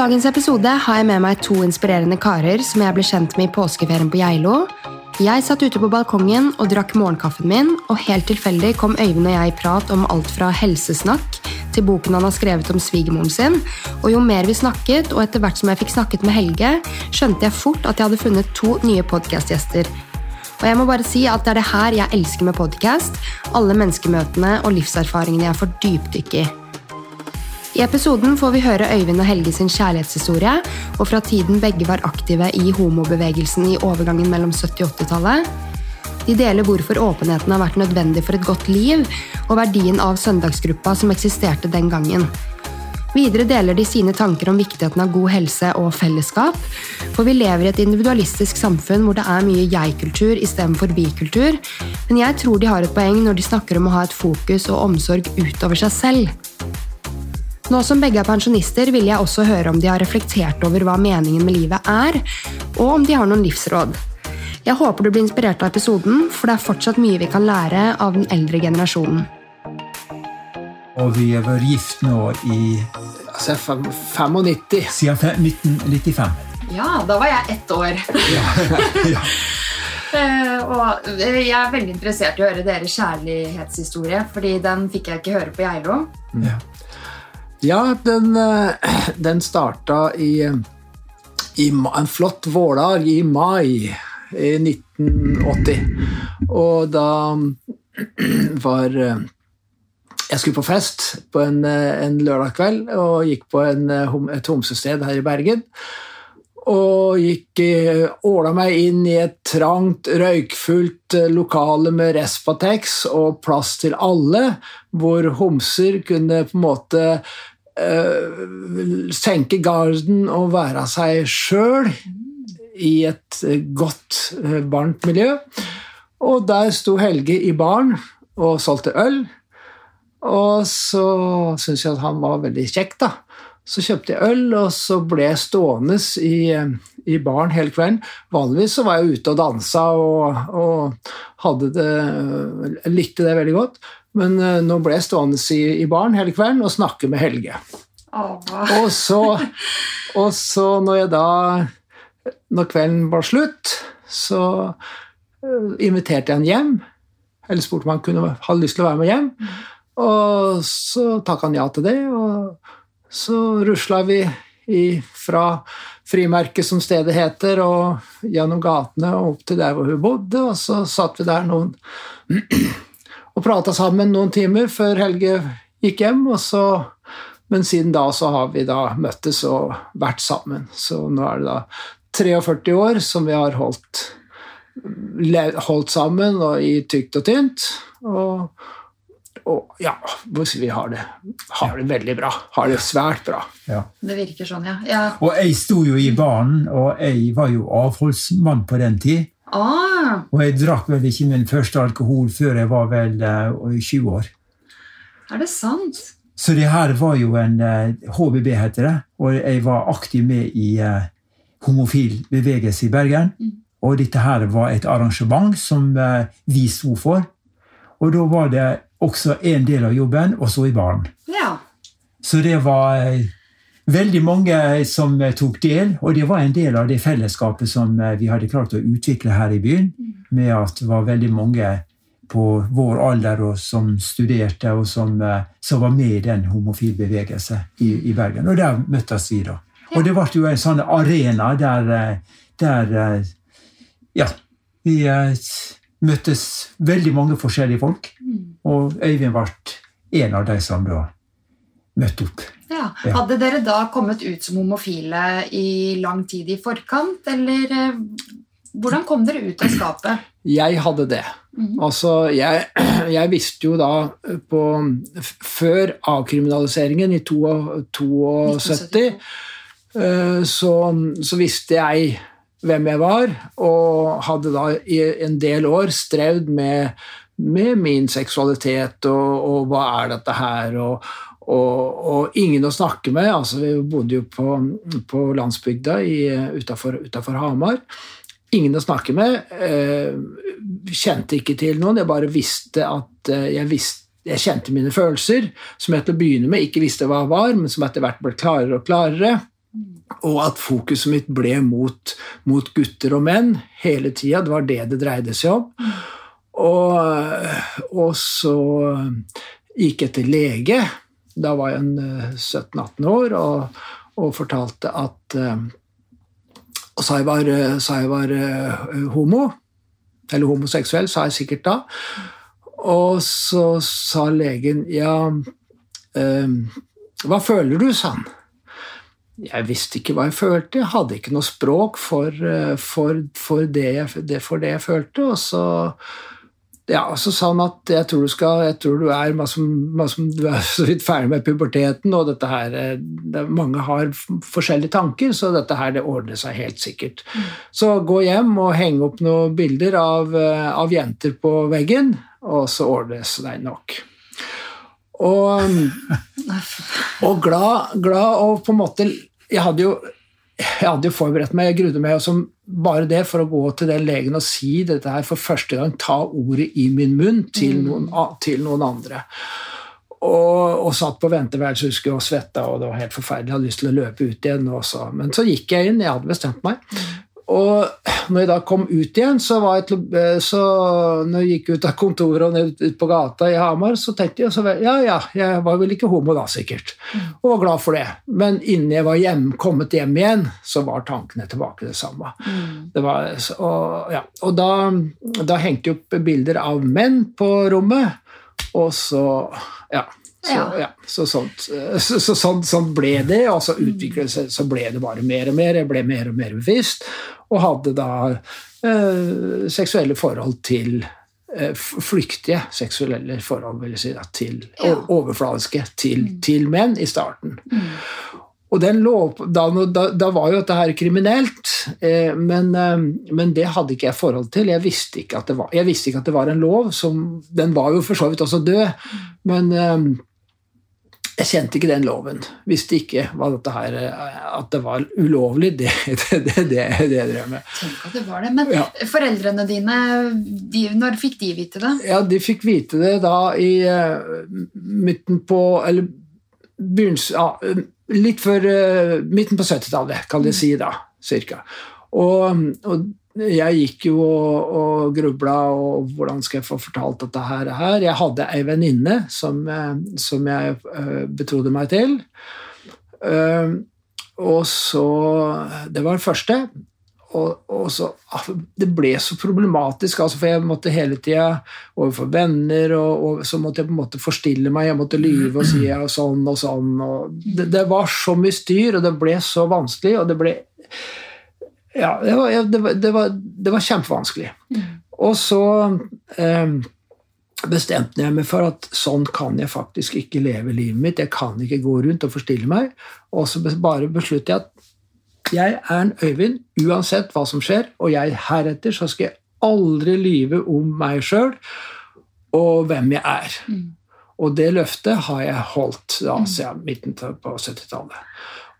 dagens episode har jeg med meg to inspirerende karer som jeg ble kjent med i påskeferien på Geilo. Jeg satt ute på balkongen og drakk morgenkaffen min, og helt tilfeldig kom Øyvind og jeg i prat om alt fra helsesnakk til boken han har skrevet om svigermoren sin. Og jo mer vi snakket, og etter hvert som jeg fikk snakket med Helge, skjønte jeg fort at jeg hadde funnet to nye podkastgjester. Og jeg må bare si at det er det her jeg elsker med podkast. Alle menneskemøtene og livserfaringene jeg får dypdykke i. I episoden får vi høre Øyvind og Helge sin kjærlighetshistorie, og fra tiden begge var aktive i homobevegelsen i overgangen mellom 70- og 80-tallet. De deler hvorfor åpenheten har vært nødvendig for et godt liv, og verdien av søndagsgruppa som eksisterte den gangen. Videre deler de sine tanker om viktigheten av god helse og fellesskap. For vi lever i et individualistisk samfunn hvor det er mye jeg-kultur istedenfor vi-kultur. Men jeg tror de har et poeng når de snakker om å ha et fokus og omsorg utover seg selv. Nå som begge er pensjonister, vil jeg også høre om de har reflektert over hva meningen med livet er, og om de har noen livsråd. Jeg håper du blir inspirert av episoden, for det er fortsatt mye vi kan lære av den eldre generasjonen. Og vi har vært gift nå i Altså, 95. siden 1995. Ja, da var jeg ett år. Ja. ja. Uh, og jeg er veldig interessert i å høre deres kjærlighetshistorie, fordi den fikk jeg ikke høre på Geilo. Ja. Ja, den, eh, den starta i, i en flott vårdag i mai i 1980. Og da var eh, Jeg skulle på fest på en, eh, en lørdag kveld og gikk på en, et homsested her i Bergen. Og gikk åla meg inn i et trangt, røykfullt lokale med Respatex og plass til alle, hvor homser kunne på en måte senke garden og være seg sjøl i et eh, godt, eh, varmt miljø. Og der sto Helge i baren og solgte øl. Og så syntes jeg at han var veldig kjekk, da. Så kjøpte jeg øl, og så ble jeg stående i, i baren hele kvelden. Vanligvis så var jeg ute og dansa og, og det, likte det veldig godt. Men eh, nå ble jeg stående i, i baren hele kvelden og snakke med Helge. Og så, og så når jeg da Når kvelden var slutt, så eh, inviterte jeg han hjem. Eller spurte om han kunne, ha lyst til å være med hjem. Og så takka han ja til det, og så rusla vi i, fra frimerket, som stedet heter, og gjennom gatene og opp til der hvor hun bodde, og så satt vi der noen og prata sammen noen timer før Helge gikk hjem, og så men siden da så har vi da møttes og vært sammen. Så nå er det da 43 år som vi har holdt, holdt sammen og i tykt og tynt. Og, og ja, vi har det, har det veldig bra. Har det svært bra. Ja. Det virker sånn, ja. ja. Og jeg sto jo i banen, og jeg var jo avholdsmann på den tid. Ah, Og jeg drakk vel ikke min første alkohol før jeg var vel uh, 20 år. er det sant? Så det her var jo en uh, HBB, heter det. Og jeg var aktiv med i uh, homofil bevegelse i Bergen. Og dette her var et arrangement som eh, vi sto for. Og da var det også en del av jobben å stå i baren. Ja. Så det var eh, veldig mange som eh, tok del, og det var en del av det fellesskapet som eh, vi hadde klart å utvikle her i byen, med at det var veldig mange på vår alder og som studerte, og som, eh, som var med i den homofile bevegelse i, i Bergen. Og der møttes vi, da. Og det ble jo en sånn arena der, der Ja, vi møttes veldig mange forskjellige folk, og Øyvind ble en av de som da møtte opp. ja. Ja. Hadde dere da kommet ut som homofile i lang tid i forkant, eller eh, hvordan kom dere ut av skapet? Jeg hadde det. Altså, jeg, jeg visste jo da på Før avkriminaliseringen i 1972, eh, så, så visste jeg hvem jeg var, og hadde da i en del år strevd med, med min seksualitet og, og hva er dette her, og, og, og ingen å snakke med. altså Vi bodde jo på, på landsbygda utafor Hamar. Ingen å snakke med. Eh, kjente ikke til noen. Jeg bare visste at eh, jeg, visste, jeg kjente mine følelser, som jeg til å begynne med ikke visste hva var, men som etter hvert ble klarere og klarere. og at fokuset mitt ble mot, mot gutter og menn hele tida. Det var det det dreide seg om. Og, og så gikk jeg til lege. Da var jeg 17-18 år og, og, fortalte at Og sa jeg var, sa jeg var homo, eller homoseksuell, sa jeg sikkert da. Og så sa legen ja, hva føler du, sa han. Jeg visste ikke hva jeg følte, jeg hadde ikke noe språk for, eh, for, for, det, jeg, for det, jeg, følte. Og så, ja, så sa han at jeg tror du, skal, jeg tror du er, masse, masse, du er så vidt ferdig med puberteten, og dette her, eh, det, mange har forskjellige tanker, så dette her det ordner seg helt sikkert. Mm. Så gå hjem og henge opp noen bilder av, eh, av jenter på veggen, og så ordnes det nok. Og, og glad, glad, og på en måte Jeg hadde jo, jeg hadde jo forberedt meg, jeg grudde meg som bare det for å gå til den legen og si dette her for første gang, ta ordet i min munn til mm. noen, til noen andre. Og, og, satt på venteværelset husker og svetta, og det var helt forferdelig. Jeg hadde lyst til å løpe ut igjen. Også. Men så gikk jeg inn, jeg hadde bestemt meg. Mm. Og når jeg da kom ut igjen, så var jeg, til, så når jeg gikk ut av kontoret og ned ut på gata i Hamar, så tenkte jeg så, ja, ja, jeg var vel ikke homo da, sikkert. Og var glad for det. Men innen jeg var hjem, kommet hjem igjen, så var tankene tilbake det samme. Mm. Det var, og, ja. og da, da hengte jeg opp bilder av menn på rommet, og så Ja. Så, ja. så, sånt, så, så sånn, sånn, ble det, og så utviklet seg, så ble det bare mer og mer. Jeg ble mer og mer bevisst og hadde da eh, seksuelle forhold til eh, Flyktige seksuelle forhold, vil jeg si, da, til ja. overfladiske til, mm. til, menn i starten. Mm. Og lov, da, da, da, var jo dette her kriminelt, eh, men, eh, men, det hadde ikke jeg forhold til. Jeg visste, ikke at det var, jeg visste ikke at det var en lov. Som, den var jo for så vidt også død, men eh, jeg kjente ikke den loven. Visste ikke dette her, at det var ulovlig, det det, det, det, det jeg drev med. Tenk at det var det. Men ja. foreldrene dine, de, når fikk de vite det? Ja, De fikk vite det da i uh, midten på Eller begynnelsen ja, Litt før uh, midten på 70-tallet, kan de si da, cirka. Og, og jeg gikk jo og, og grubla og hvordan skal jeg få fortalt dette her. her. Jeg hadde ei venninne som, eh, som, jeg uh, betrodde meg til. Uh, og så Det var det første. Og, og, så ah, Det ble så problematisk, altså, for jeg måtte hele tida overfor venner, og, og, så måtte jeg på en måte forstille meg, jeg måtte lyve og si sånn og sånn. Og det, det var så mye styr, og det ble så vanskelig, og det ble ja, det var, det var, det var, det var kjempevanskelig. Mm. Og så eh, bestemte jeg meg for at sånn kan jeg faktisk ikke leve livet mitt. Jeg kan ikke gå rundt og forstille meg. Og så bare besluttet jeg at jeg er en Øyvind uansett hva som skjer, og jeg heretter så skal jeg aldri lyve om meg sjøl og hvem jeg er. Mm. Og det løftet har jeg holdt da, siden midten på 70-tallet.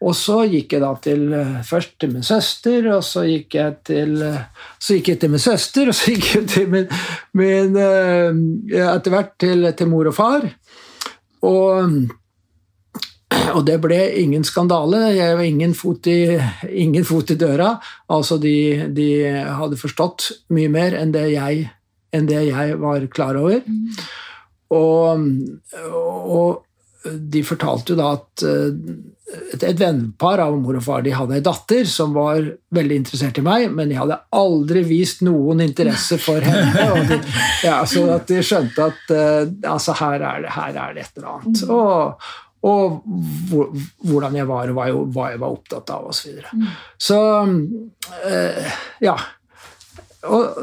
Og så gikk jeg da til, eh, først til min søster, og så gikk jeg til, eh, så gikk jeg til min søster, og så gikk jeg til min, min eh, Etter hvert til, til, mor og far. Og, og, det ble ingen skandale. Jeg var ingen fot i, ingen fot i døra. Altså, de, de, hadde forstått mye mer enn det jeg, enn det jeg var klar over. Og, og, de fortalte jo da at et, et vennepar av mor og far de hadde ei datter som var veldig interessert i meg, men de hadde aldri vist noen interesse for henne. Og de, ja, så at de skjønte at uh, altså her, er det, her, er det, et eller annet. Og, Og, hvor, hvordan jeg var, og hva jeg, hva jeg var opptatt av, osv. Så, videre. Mm. så uh, ja. Og,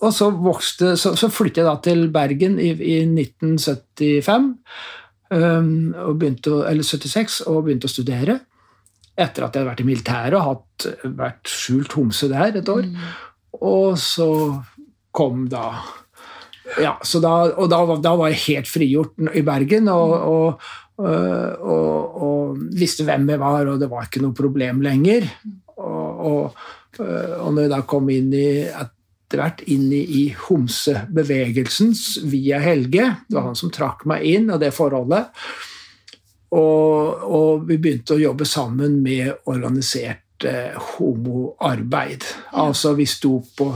og, så vokste Så, så flyttet jeg da til Bergen i, i 1975. Og begynte, eller 76 og begynte å studere. Etter at jeg hadde vært i militæret og hatt, vært skjult homse der et år. Mm. Og så kom da Ja, så da, og da, da, var jeg helt frigjort i Bergen. og, og og, og, visste hvem jeg var, og det var ikke noe problem lenger. Og, og, og når jeg da kom inn i et etter hvert inn i homsebevegelsen via Helge. Det var han som trakk meg inn, og det forholdet. Og, og, vi begynte å jobbe sammen med organisert eh, homoarbeid. Ja. Altså, vi sto på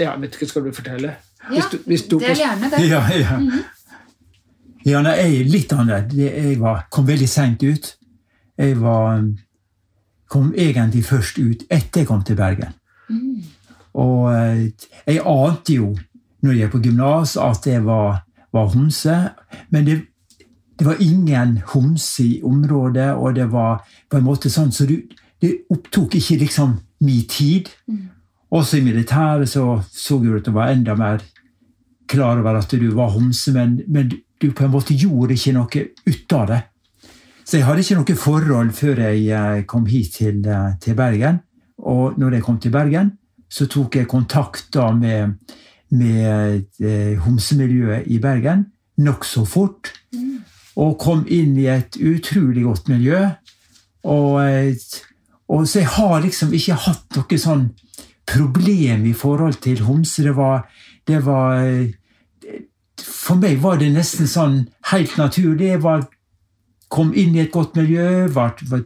Ja, vet ikke, skal du fortelle? Vi sto, vi sto er gjerne det. Ja, ja. Mm -hmm. ja nei, jeg er litt annerledes. Jeg var, kom veldig seint ut. Jeg var, kom egentlig først ut etter jeg kom til Bergen. Mm. Og eh, jeg ante jo når jeg gikk på gymnas, at jeg var, var homse. Men det, det, var ingen homse i området, og det var på en måte sånn så det, det opptok ikke liksom min tid. Mm. Også i militæret så så du at det var enda mer klar over at du var homse, men, men du på en måte gjorde ikke noe ut av det. Så jeg hadde ikke noe forhold før jeg eh, kom hit til, eh, til Bergen. Og når jeg kom til Bergen, så tok jeg kontakt da med med eh, homsemiljøet i Bergen nokså fort. Mm. Og kom inn i et utrolig godt miljø. Og, eh, og, så jeg har liksom ikke hatt noe sånn problem i forhold til homser. Det var, det var eh, For meg var det nesten sånn helt naturlig. Jeg var, kom inn i et godt miljø, var, var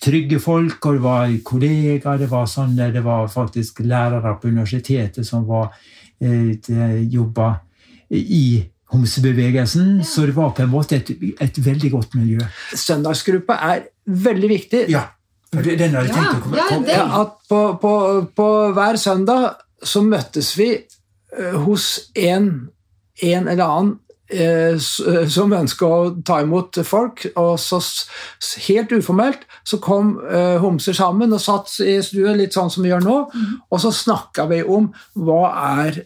trygge folk, og det var kollegaer. Det var, sånne, det var faktisk lærere på universitetet som var Eh, jobba i homsebevegelsen, ja. så det var på en måte et, et veldig godt miljø. Søndagsgruppa er veldig viktig. Ja, den har jeg tenkt å komme, komme. Ja, at på, på, på, hver søndag så møttes vi eh, hos en, en eller annen som ønska å ta imot folk. Og så helt uformelt så kom uh, homser sammen og satt i stuen, litt sånn som vi gjør nå, mm. og så snakka vi om hva er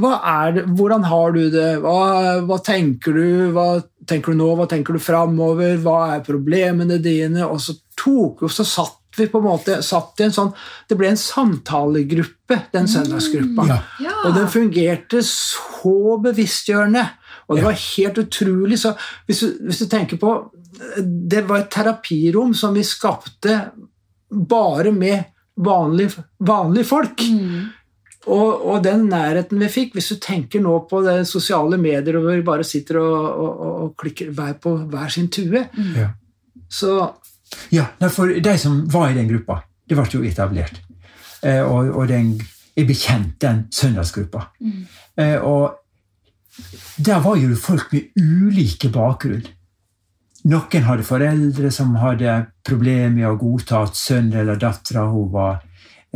hva er hvordan har du det? Hva, hva, tenker du? Hva tenker du nå? Hva tenker du framover? Hva er problemene dine? Og så tok og så satt vi på en måte satt i en sånn, Det ble en samtalegruppe, den søndagsgruppa. Mm, ja. Og den fungerte så bevisstgjørende. Og det var helt utrolig. Så hvis du, hvis du tenker på Det var et terapirom som vi skapte bare med vanlige, vanlige folk. Mm. Og, og, den nærheten vi fikk Hvis du tenker nå på det sosiale medier hvor vi bare sitter og, og, og klikker hver på hver sin tue mm. ja. Så Ja, for de som var i den gruppa, det ble jo etablert. Eh, og, den, jeg ble kjent, den søndagsgruppa. Mm. Eh, og der var jo folk med ulike bakgrunn. Noen hadde foreldre som hadde problemer med å godta at sønnen eller dattera var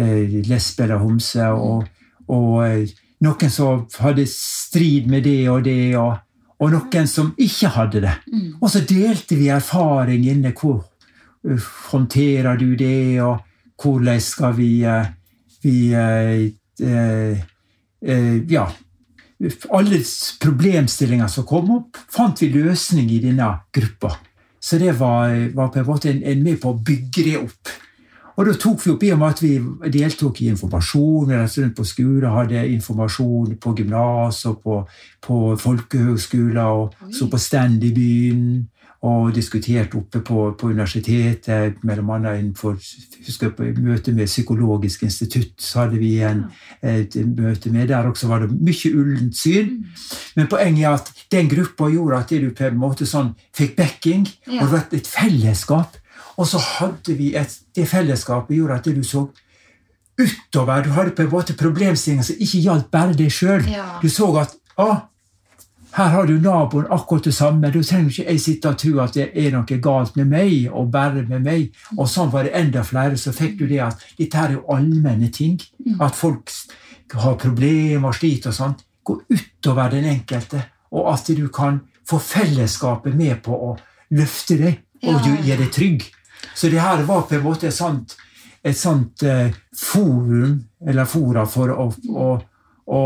eh, lesbe eller homse. og og eh, noen som hadde strid med det og det, og, og noen som ikke hadde det. Mm. Og så delte vi erfaring inne. Hvor uh, håndterer du det, og hvordan skal vi, uh, vi uh, Ja. Alle problemstillinger som kom opp, fant vi løsning i denne gruppa. Så det var, var på en måte en, en med på å bygge det opp. Og da tok vi opp i og med at vi deltok i informasjon. Vi reiste rundt på skoler, hadde informasjon på gymnas og på, på folkehøgskoler, og så på stand i byen. Og diskutert oppe på, på universitetet, bl.a. innenfor husker på møte med Psykologisk institutt. så hadde vi en, et møte med. Der også var det mye ullent syn. Mm. Men poenget er at den gruppa gjorde at du på en måte sånn fikk backing. Og det var et fellesskap og så hadde vi et, det fellesskapet gjorde at det du så utover Du hadde på en måte problemstillinger som ikke gjaldt bare deg sjøl. Du så at å, her har du naboen akkurat det samme. Da trenger ikke jeg sitte og tro at det er noe galt med meg og bare med meg. Og sånn var det enda flere. Så fikk du det at dette her er jo allmenne ting. Mm. At folk har problemer og sliter og sånt. Gå utover den enkelte. Og at du kan få fellesskapet med på å løfte deg og gjøre deg trygg. Så det her var på en måte et sånt, et sånt uh, forum, eller fora, for å, å, å,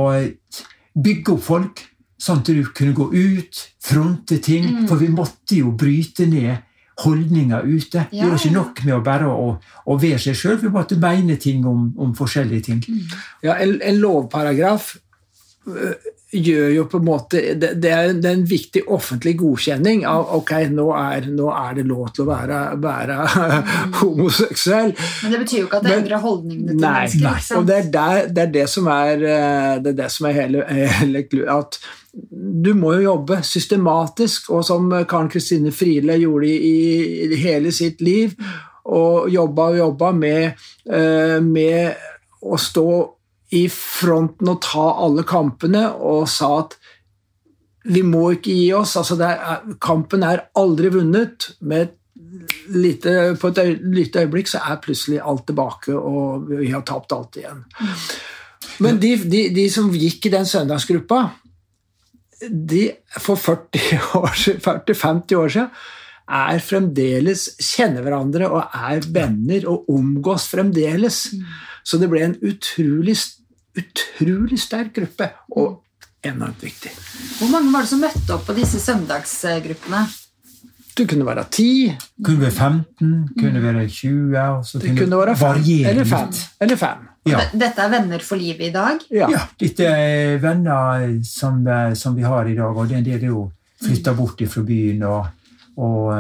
bygge opp folk. Sånn at du kunne gå ut, fronte ting. Mm. For vi måtte jo bryte ned holdninger ute. Ja, det var ikke nok med å bare å, å være seg sjøl. Vi måtte mene ting om, om forskjellige ting. Mm. Ja, en, en lovparagraf gjør jo på en måte Det, det, er, det, er, en viktig offentlig godkjenning av ok, nå er, nå er det lov til å være, være homoseksuell. Men det betyr jo ikke at det endrer holdningene til nei, mennesker. Nei. Og det er, der, det er det som er, eh, det er, det som er hele, hele at du må jo jobbe systematisk, og som Karen Kristine Friele gjorde i, i, hele sitt liv, og jobba og jobba med, eh, med å stå i fronten og ta alle kampene, og sa at vi må ikke gi oss. Altså er, kampen er aldri vunnet. Med lite, på et øy, lite øyeblikk så er plutselig alt tilbake, og vi har tapt alt igjen. Men de, de, de som gikk i den søndagsgruppa, de for 40-50 år, år siden er fremdeles kjenner hverandre og er venner og omgås fremdeles. Så det ble en utrolig utrolig sterk gruppe, og enormt viktig. Hvor mange var det som møtte opp på disse søndagsgruppene? Det kunne være 10. Kunne være 15, kunne være 20. Og så det kunne, være 5, eller 5. Eller 5. Ja. Dette er venner for livet i dag? Ja, ja dette er venner som, som, vi har i dag. Og det er en del jo flytta bort fra byen. og og,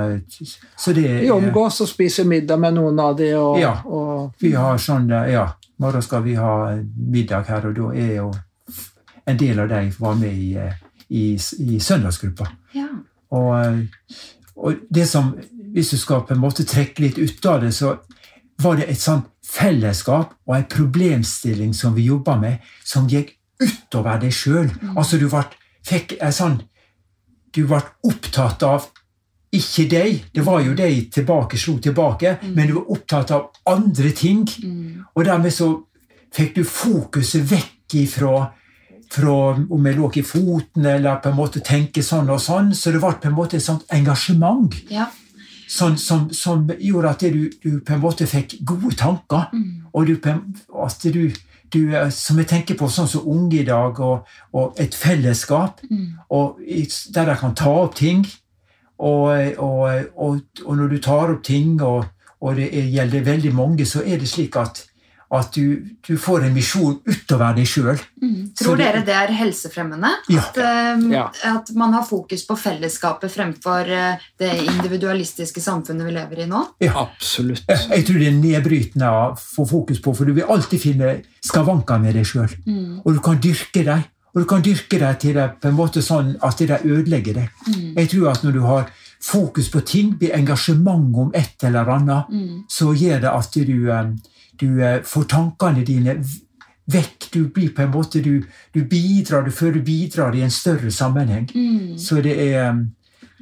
så det, vi omgås og spiser middag med noen av dem. Og, ja, og, vi har sånn, ja, morgen skal vi ha middag her, og da er jo en del av dem var med i, i, i søndagsgruppa. Ja. Og, og, det som Hvis du skal på en måte trekke litt ut av det, så var det et sånt fellesskap og en problemstilling som vi jobba med, som gikk utover deg sjøl. Mm. Altså, du ble, fikk en sånn Du ble opptatt av ikke deg. Det var jo deg tilbake, slo tilbake, mm. men du var opptatt av andre ting. Mm. Og dermed så fikk du fokuset vekk ifra fra om jeg lå i foten, eller på en måte tenke sånn og sånn. Så det ble på en måte et sånt engasjement ja. sånn, som, som, gjorde at du, du, på en måte fikk gode tanker. Mm. Og du, at du, du, som jeg tenker på sånn som unge i dag, og, og et fellesskap, mm. og, der de kan ta opp ting. Og, og, og, og, når du tar opp ting, og, det gjelder veldig mange, så er det slik at, at du, du, får en misjon utover deg sjøl. Mm. Tror dere det er helsefremmende? Ja. At, um, ja. at, man har fokus på fellesskapet fremfor uh, det individualistiske samfunnet vi lever i nå? Ja, absolutt. Jeg, jeg tror det er nedbrytende å få fokus på, for du vil alltid finne skavanker med deg sjøl. Mm. Og du kan dyrke dem. Og du kan dyrke deg til det på en måte sånn at det ødelegger deg. Mm. Jeg tror at når du har fokus på ting, blir engasjement om et eller annet, mm. så gjør det at du, eh, du, eh, får tankene dine vekk. Du blir på en måte du, du bidrar, du føler du bidrar i en større sammenheng. Mm. Så det er,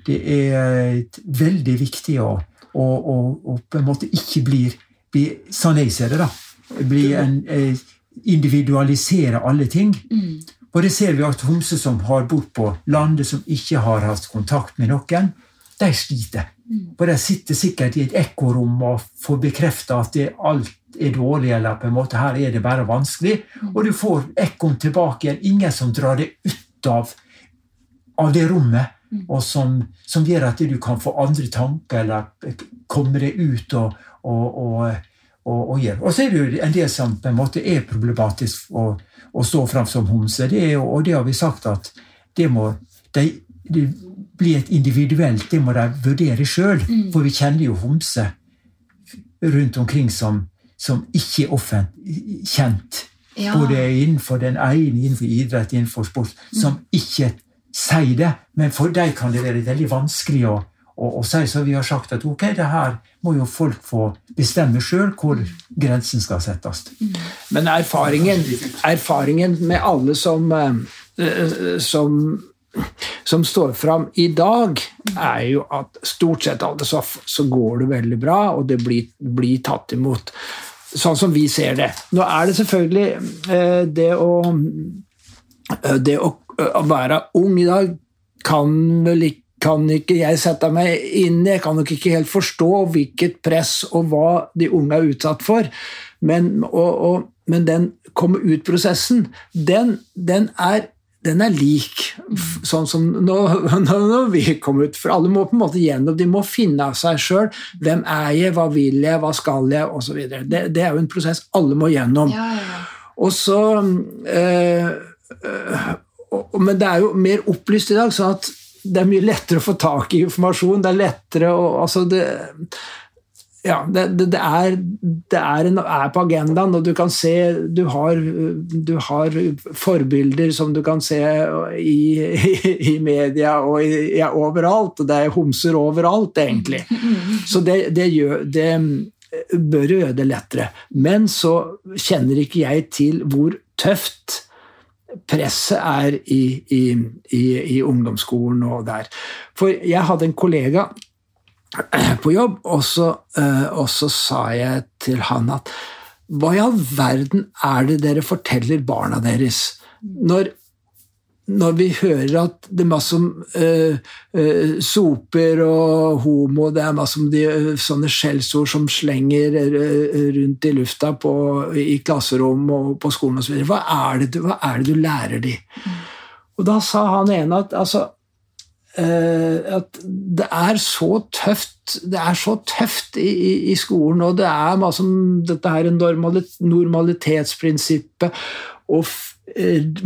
det er veldig viktig å, å, å, å, på en måte ikke bli, bli Sånn jeg ser det, da. Bli en, eh, individualisere alle ting. Mm. Og det ser vi at homser som har bodd på landet, som ikke har hatt kontakt med noen, de sliter. For de sitter sikkert i et ekkorom og får bekrefta at det, alt er dårlig, eller på en måte her er det bare vanskelig. Og du får ekkoen tilbake igjen. Ingen som drar det ut av, av det rommet. Mm. Og som, som, gjør at du kan få andre tanker, eller komme deg ut og, og, og, og gjøre. Og så er det jo en del som på en måte er problematisk. og å stå fram som homse. Det er, og det har vi sagt at det må de, det blir et individuelt, det må de vurdere sjøl. Mm. For vi kjenner jo homse rundt omkring som, som ikke er kjent. Ja. Både innenfor den ene, innenfor idrett, innenfor sport, mm. som ikke sier det. Men for dem kan det være veldig vanskelig å og, og si så vi har sagt at ok, det her må jo folk få bestemme sjøl hvor grensen skal settes. Men erfaringen, erfaringen med alle som, eh, som, som står fram i dag, er jo at stort sett alle så, så går det veldig bra, og det blir, blir, tatt imot. Sånn som vi ser det. Nå er det selvfølgelig eh, det å, Det det å være ung i dag kan vel ikke kan ikke jeg sette meg inn i. Jeg kan nok ikke helt forstå hvilket press og hva de unge er utsatt for. Men, og, og, men den komme ut-prosessen, den, den, er, den, er lik sånn som når, når, vi kom ut. For alle må på en måte gjennom, de må finne av seg sjøl. Hvem er jeg, hva vil jeg, hva skal jeg, osv. Det, det er jo en prosess alle må gjennom. Ja, ja. Og så øh, øh, men det er jo mer opplyst i dag, sånn at det er mye lettere å få tak i informasjon. Det er lettere å altså det, ja, det, det, det, er, det er, en, er, på agendaen, og du kan se du har, du har forbilder som du kan se i, i, i media og i, ja, overalt. Det er homser overalt, egentlig. Så det, gjør det bør gjøre det lettere. Men så kjenner ikke jeg til hvor tøft presset er i, i, i, i ungdomsskolen og der. For jeg hadde en kollega på jobb, og så, eh, og så sa jeg til han at hva i all verden er det dere forteller barna deres? Når når vi hører at det er masse om uh, uh, soper og homo Det er masse om de, uh, sånne skjellsord som slenger rundt i lufta på, i klasserom og på skolen osv. Hva, hva er det du lærer de? Mm. Og da sa han ene at altså at det er så tøft det er så tøft i, i, i skolen, og det er masse om dette her normalitetsprinsippet og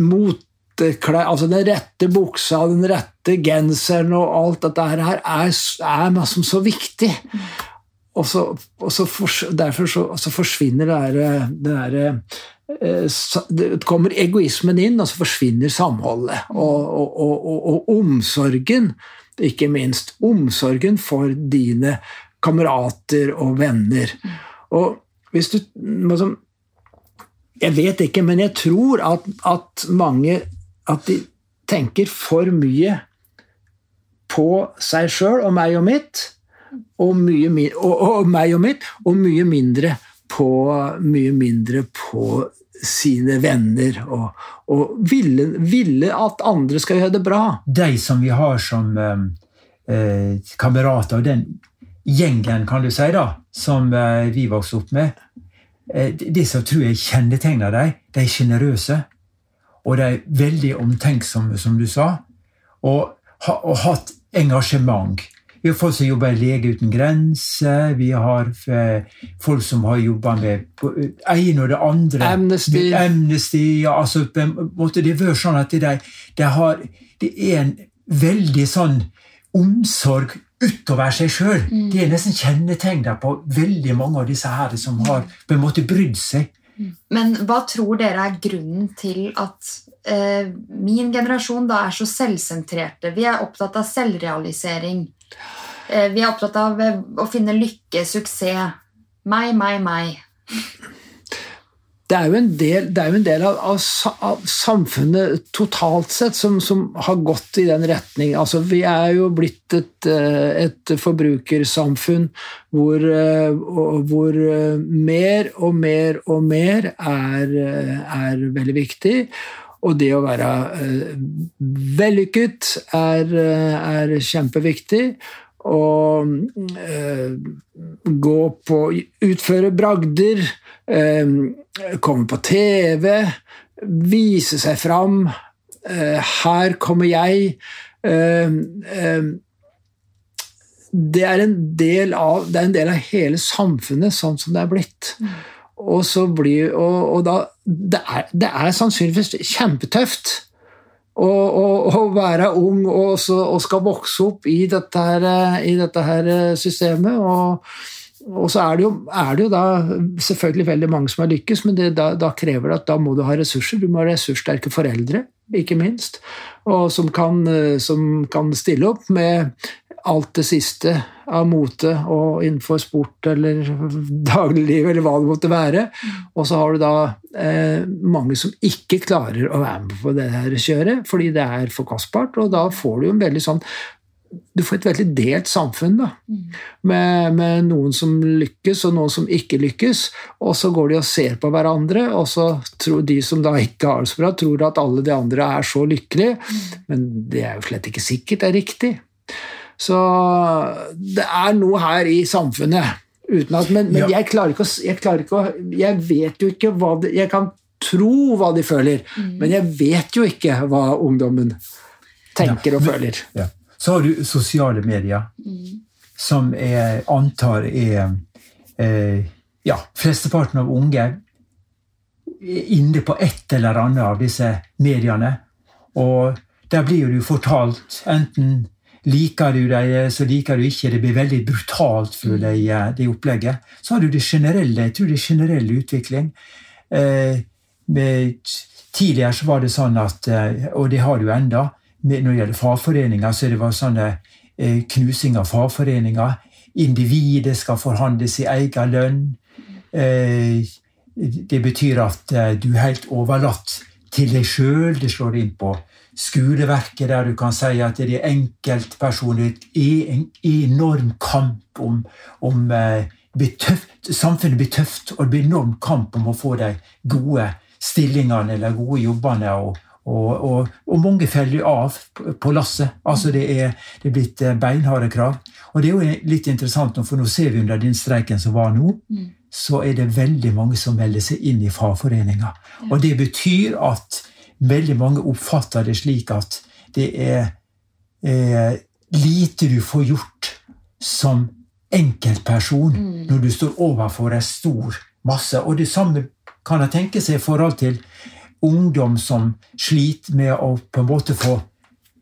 mot rette altså den rette buksa, den rette genseren og alt dette her er, er liksom så viktig. Og, så, og så for, derfor så, så, forsvinner det der, det der eh, det kommer egoismen inn, og så forsvinner samholdet. Og, og, og, omsorgen, ikke minst. Omsorgen for dine kamerater og venner. Og hvis du liksom, Jeg vet ikke, men jeg tror at, at mange at de tenker for mye på seg sjøl og meg og mitt, og, mye, og, og, meg og mitt, og mye mindre på, mye mindre på sine venner, og, og ville, ville, at andre skal gjøre det bra. De som vi har som eh, eh kamerater, den gjengen, kan du si, da, som eh, vi vokste opp med, eh, det som tror jeg kjennetegner dem, de er sjenerøse. Og de er veldig omtenksomme, som du sa. Og, og hatt engasjement. Vi har folk som jobber i Lege uten grenser. Vi har eh, folk som har jobba med det ene og det andre. Amnesty. Amnesty ja, altså, måte, det har sånn at de, de har, det er en veldig sånn omsorg utover seg sjøl. Mm. Det er nesten kjennetegner på veldig mange av disse her som har på en måte brydd seg. Men hva tror dere er grunnen til at eh, min generasjon da er så selvsentrerte? Vi er opptatt av selvrealisering. Eh, vi er opptatt av eh, å finne lykke, suksess. Meg, meg, meg det er jo en del, jo en del av, av, av, samfunnet totalt sett som, som, har gått i den retning. Altså, vi er jo blitt et, eh, et forbrukersamfunn hvor, eh, hvor, eh, mer og mer og mer er, er veldig viktig. Og det å være vellykket er, er kjempeviktig å eh, gå på Utføre bragder, eh, komme på TV, vise seg fram. Eh, her kommer jeg. Eh, eh, det er, av, det er en del av, hele samfunnet sånn som det er blitt. Mm. Og, blir, og, og da, det, er, det er sannsynligvis kjempetøft å være ung og, og, skal vokse opp i dette her, i dette her systemet. Og, og, så er det, jo, er det, jo, da selvfølgelig veldig mange som har lykkes, men det, da, da, krever det at da må du ha ressurser. Du må ha ressurssterke foreldre, ikke minst, og som kan, som kan stille opp med alt det siste av mote og innenfor sport eller dagligliv eller hva det måtte være. Og så har du da eh, mange som ikke klarer å være med på det her kjøret fordi det er for kostbart, og da får du jo en veldig sånn du får et veldig delt samfunn da, med, med, noen som lykkes og noen som ikke lykkes. Og så går de og ser på hverandre, og så tror de som da ikke har det så bra, tror at alle de andre er så lykkelige. Men det er jo slett ikke sikkert det er riktig. Så det er noe her i samfunnet. At, men, men ja. jeg, klarer å, jeg, klarer ikke å, jeg vet jo ikke hva de, Jeg kan tro hva de føler, mm. men jeg vet jo ikke hva ungdommen tenker ja. og føler. Ja. Så har du sosiale medier, mm. som jeg antar er eh, Ja, flesteparten av unge er inne på et eller annet av disse mediene. Og der blir du fortalt enten liker du deg, så liker du ikke. Det blir veldig brutalt, føler jeg, det opplegget. Så har du det generelle, jeg tror det er generell utvikling. Eh, med, tidligere så var det sånn at, eh, og det har du enda, når det gjelder fagforeninger, så det var sånne eh, knusing av fagforeninger. Individet skal forhandle sin egen lønn. Eh, det betyr at eh, du er helt overlatt til deg sjøl. Det slår inn på skoleverket, der du kan si at det er enkeltpersoner. En enorm kamp om, om blir tøft, Samfunnet blir tøft, og det blir enorm kamp om å få de gode stillingene eller gode jobbene. og og, og, og, mange faller av på lasset. Altså det er, det er blitt eh, beinharde krav. Og det er jo litt interessant, for nå ser vi under den streiken som var nå, mm. så er det veldig mange som melder seg inn i fagforeninga. Og det betyr at veldig mange oppfatter det slik at det er, eh, lite du får gjort som enkeltperson mm. når du står overfor en stor masse. Og det samme kan jeg tenke seg i forhold til ungdom som sliter med å på en måte få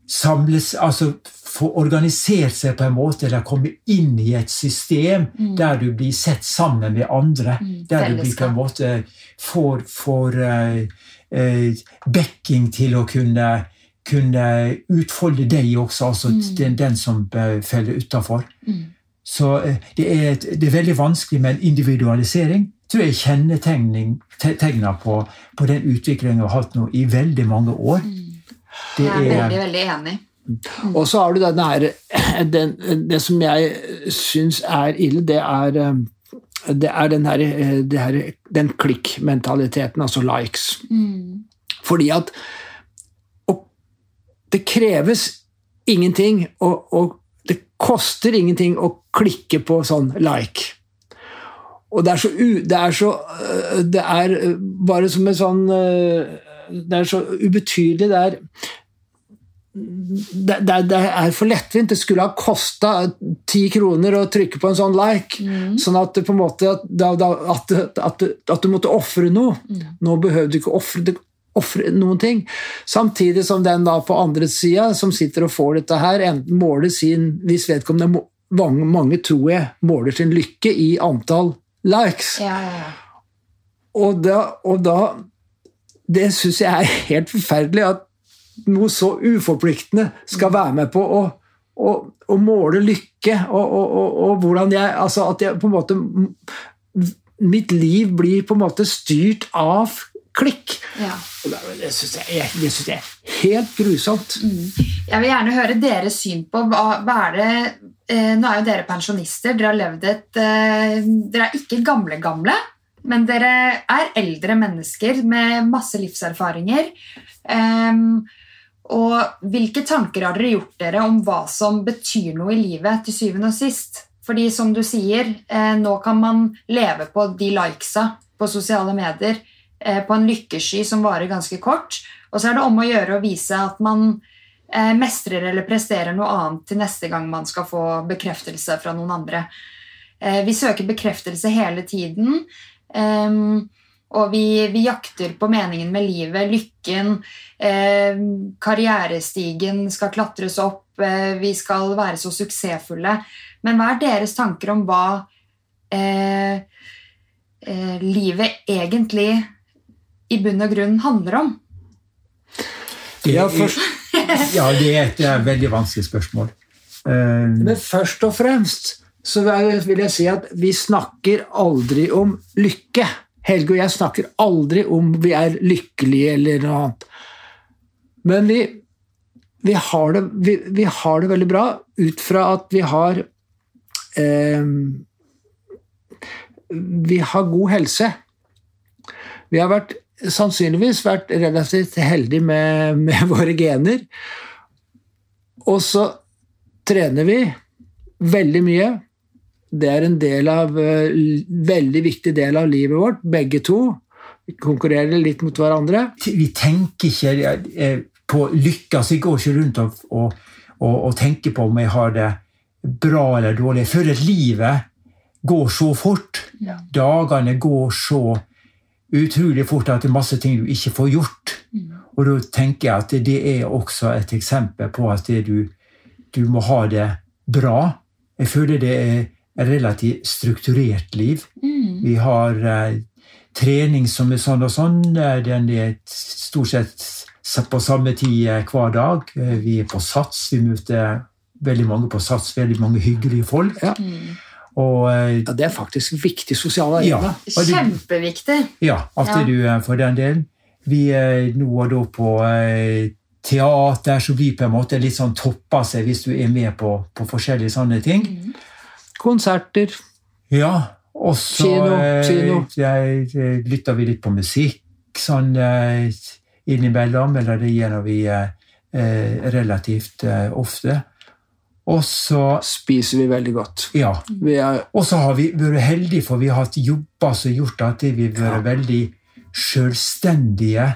samles Altså få organisert seg på en måte, eller komme inn i et system mm. der du blir sett sammen med andre. Mm. Der du blir på en måte får, får uh, uh, backing til å kunne, kunne utfolde deg også, altså mm. den, den, som uh, faller utafor. Mm. Så det er, det er veldig vanskelig med en individualisering tror jeg kjennetegner på, på den utviklingen vi har hatt nå i veldig mange år. Det jeg er veldig, veldig enig. Mm. Og så har du denne her, den, Det som jeg syns er ille, det er, det er den, her, her, den klikkmentaliteten, altså likes. Mm. Fordi at det kreves ingenting, og, og det koster ingenting å klikke på sånn like. Og det er så, det er så øh, Det er øh, bare som en sånn Det er så ubetydelig. Det er det, det, det, er for lettvint. Det skulle ha kosta ti kroner å trykke på en sånn like. Mm. Sånn at, på en måte, at, at, at, du måtte ofre noe. Mm. Nå behøvde du ikke ofre noen ting. Samtidig som den da på andre sida, som sitter og får dette her, enten måler sin Hvis vedkommende mange, mange tror jeg måler sin lykke i antall likes. Ja, ja, ja. Og da, og da Det syns jeg er helt forferdelig at noe så uforpliktende skal være med på å, å, å måle lykke, og, og, og, hvordan jeg Altså at jeg på en måte Mitt liv blir på en måte styrt av klikk. Ja. Det syns jeg, jeg, er helt grusomt. Mm. Jeg vil gjerne høre deres syn på hva, hva er det eh, Nå er jo dere pensjonister. Dere har levd et eh, Dere er ikke gamle-gamle, men dere er eldre mennesker med masse livserfaringer. Um, og hvilke tanker har dere gjort dere om hva som betyr noe i livet til syvende og sist? Fordi som du sier, eh, nå kan man leve på de likesa på sosiale medier Eh, på en lykkesky som varer ganske kort. Og så er det om å gjøre å vise at man eh, mestrer eller presterer noe annet til neste gang man skal få bekreftelse fra noen andre. Vi søker bekreftelse hele tiden. Og vi, vi, jakter på meningen med livet, lykken. karrierestigen skal klatres opp. vi skal være så suksessfulle. Men hva er deres tanker om hva eh, livet egentlig i bunn og grunn handler om? Det er, ja, det er et veldig vanskelig spørsmål. Eh, Men først og fremst så vil jeg si at vi snakker aldri om lykke. Helge og jeg snakker aldri om vi er lykkelige eller noe annet. Men vi, vi, har, det, vi, vi har, det, veldig bra ut fra at vi har eh, Vi har god helse. Vi har vært sannsynligvis vært relativt heldige med, med våre gener. Og så trener vi veldig mye. Det er en del av, eh, veldig viktig del av livet vårt, begge to. Vi konkurrerer litt mot hverandre. Vi tenker ikke eh, på lykke. Altså, jeg går ikke rundt og, og, og, og, tenker på om jeg har det bra eller dårlig. Jeg føler at livet går så fort. Ja. Dagene går så utrolig fort at det er masse ting du ikke får gjort. Mm. Og da tenker jeg at det er også et eksempel på at du, du må ha det bra. Jeg føler det er relativt strukturert liv. Mm. Vi har eh, trening som er sånn og sånn. Eh, Den er stort sett på samme tid eh, hver dag. Eh, Vi er på Sats. Vi møter veldig mange på Sats, veldig mange hyggelige folk. Ja. Mm. Og Ja, det er faktisk viktig sosial arena. Ja, Kjempeviktig. ja, at Ja. du er for den del. Vi er nå og da på teater, så blir på en måte litt sånn topper seg hvis du er med på, på forskjellige sånne ting. Mm. Konserter. Ja, og så eh, eh, lytter vi litt på musikk sånn eh, innimellom, eller det gjør vi relativt ofte. Og så Spiser vi veldig godt. ja, og så har vi vært heldige, for vi har hatt jobber som har gjort at vi har vært veldig selvstendige.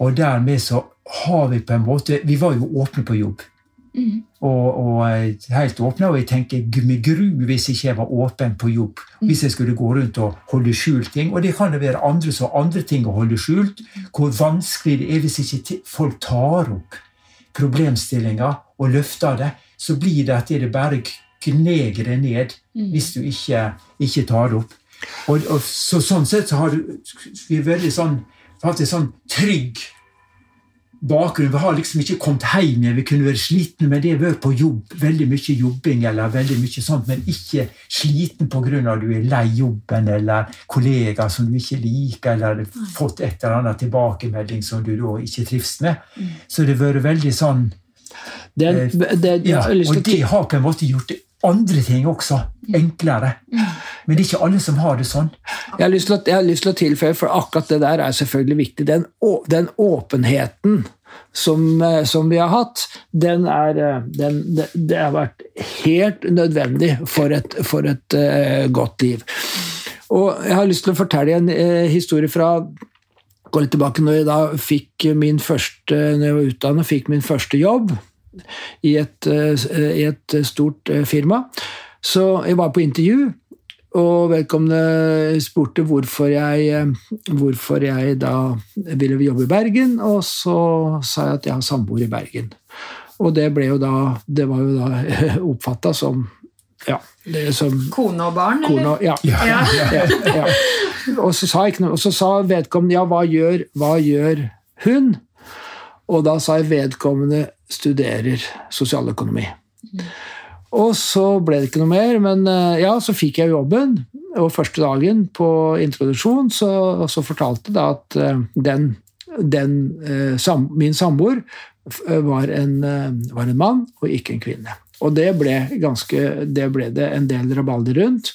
Og dermed så har vi på en måte Vi var jo åpne på jobb. Mm. Og, og eh, helt åpne, og jeg tenker gru hvis ikke jeg var åpen på jobb. Hvis jeg skulle gå rundt og holde skjult ting. Og det kan jo være andre har andre ting å holde skjult. Hvor vanskelig det er hvis ikke folk tar opp problemstillinger og løfter det. Så blir det at det bare kneger det ned hvis du ikke, ikke tar det opp. Og, og så, sånn sett så har du, vi er veldig sånn, faktisk sånn trygg bakgrunn. Vi har liksom ikke kommet hjem igjen. Vi kunne vært slitne, men det har vært på jobb. Veldig mye jobbing eller veldig mye sånt, men ikke sliten pga. at du er lei jobben eller kollegaer som du ikke liker, eller fått et eller annet tilbakemelding som du da ikke trives med. Så det har vært veldig sånn det, det, det, ja, Og det har på en måte gjort det andre ting også enklere. Men det er ikke alle som har det sånn. Jeg har, lyst til å, jeg har lyst til å tilføye, for akkurat det der er selvfølgelig viktig. Den, den åpenheten som, eh, som vi har hatt, den er, eh, den, det, det har vært helt nødvendig for et, for et uh, godt liv. Og jeg har lyst til å fortelle en uh, historie fra Gå litt tilbake når jeg da fikk min første, når jeg var utdannet, fikk min første jobb i et, eh, i et stort eh, firma. Så jeg var på intervju, og vedkommende spurte hvorfor jeg, eh, hvorfor jeg da ville jobbe i Bergen, og så sa jeg at jeg har samboer i Bergen. Og det ble jo da Det var jo da oppfatta som ja, det er som Kone og barn, kone eller? ja. Ja. ja, ja. Og så sa, jeg ikke noe, og så sa vedkommende ja, hva gjør, hva gjør hun? Og da sa jeg vedkommende studerer sosialøkonomi. Og så ble det ikke noe mer, men eh, ja, så fikk jeg jobben. Og første dagen på introduksjon så, så fortalte det at eh, den, den eh, sam, min samboer var en, var en mann og ikke en kvinne. Og det ble, ganske, det ble det en del rabalder rundt.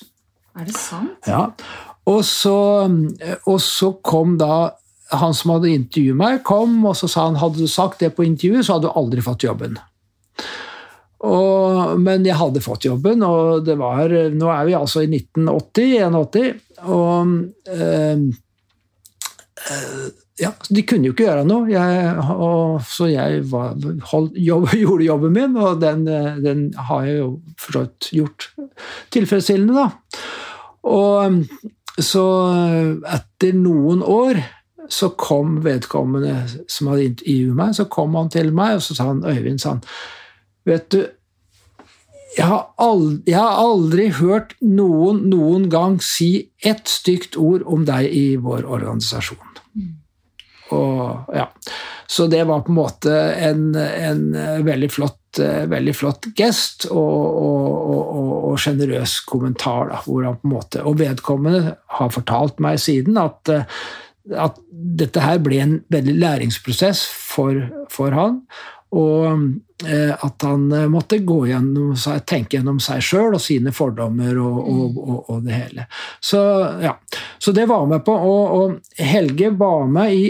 Er det sant? Ja. Og så, og så kom da han som hadde intervjuet meg, kom, og så sa han hadde du sagt det på intervjuet, så hadde du aldri fått jobben. Og, men jeg hadde fått jobben, og det var Nå er vi altså i 1980-81, og øh, øh, ja, De kunne jo ikke gjøre noe, jeg, og, så jeg var, hold, jobb, gjorde jobben min, og den, eh, den har jeg jo for så vidt gjort tilfredsstillende, da. Og så etter noen år så kom vedkommende som hadde intervjuet meg, så kom han til meg, og så sa han Øyvind, sa han, vet du, jeg har, aldri, jeg har aldri hørt noen noen gang si ett stygt ord om deg i vår organisasjon. Og, ja. Så det var på en måte en, en veldig flott, veldig flott gest og, sjenerøs kommentar. Da, hvor han på en måte, og vedkommende har fortalt meg siden at, at dette her ble en veldig læringsprosess for, for han. Og eh, at han eh, måtte gå gjennom, tenke gjennom seg sjøl og sine fordommer og, og, og, og det hele. Så, ja. Så det var med på. Og, Helge var med i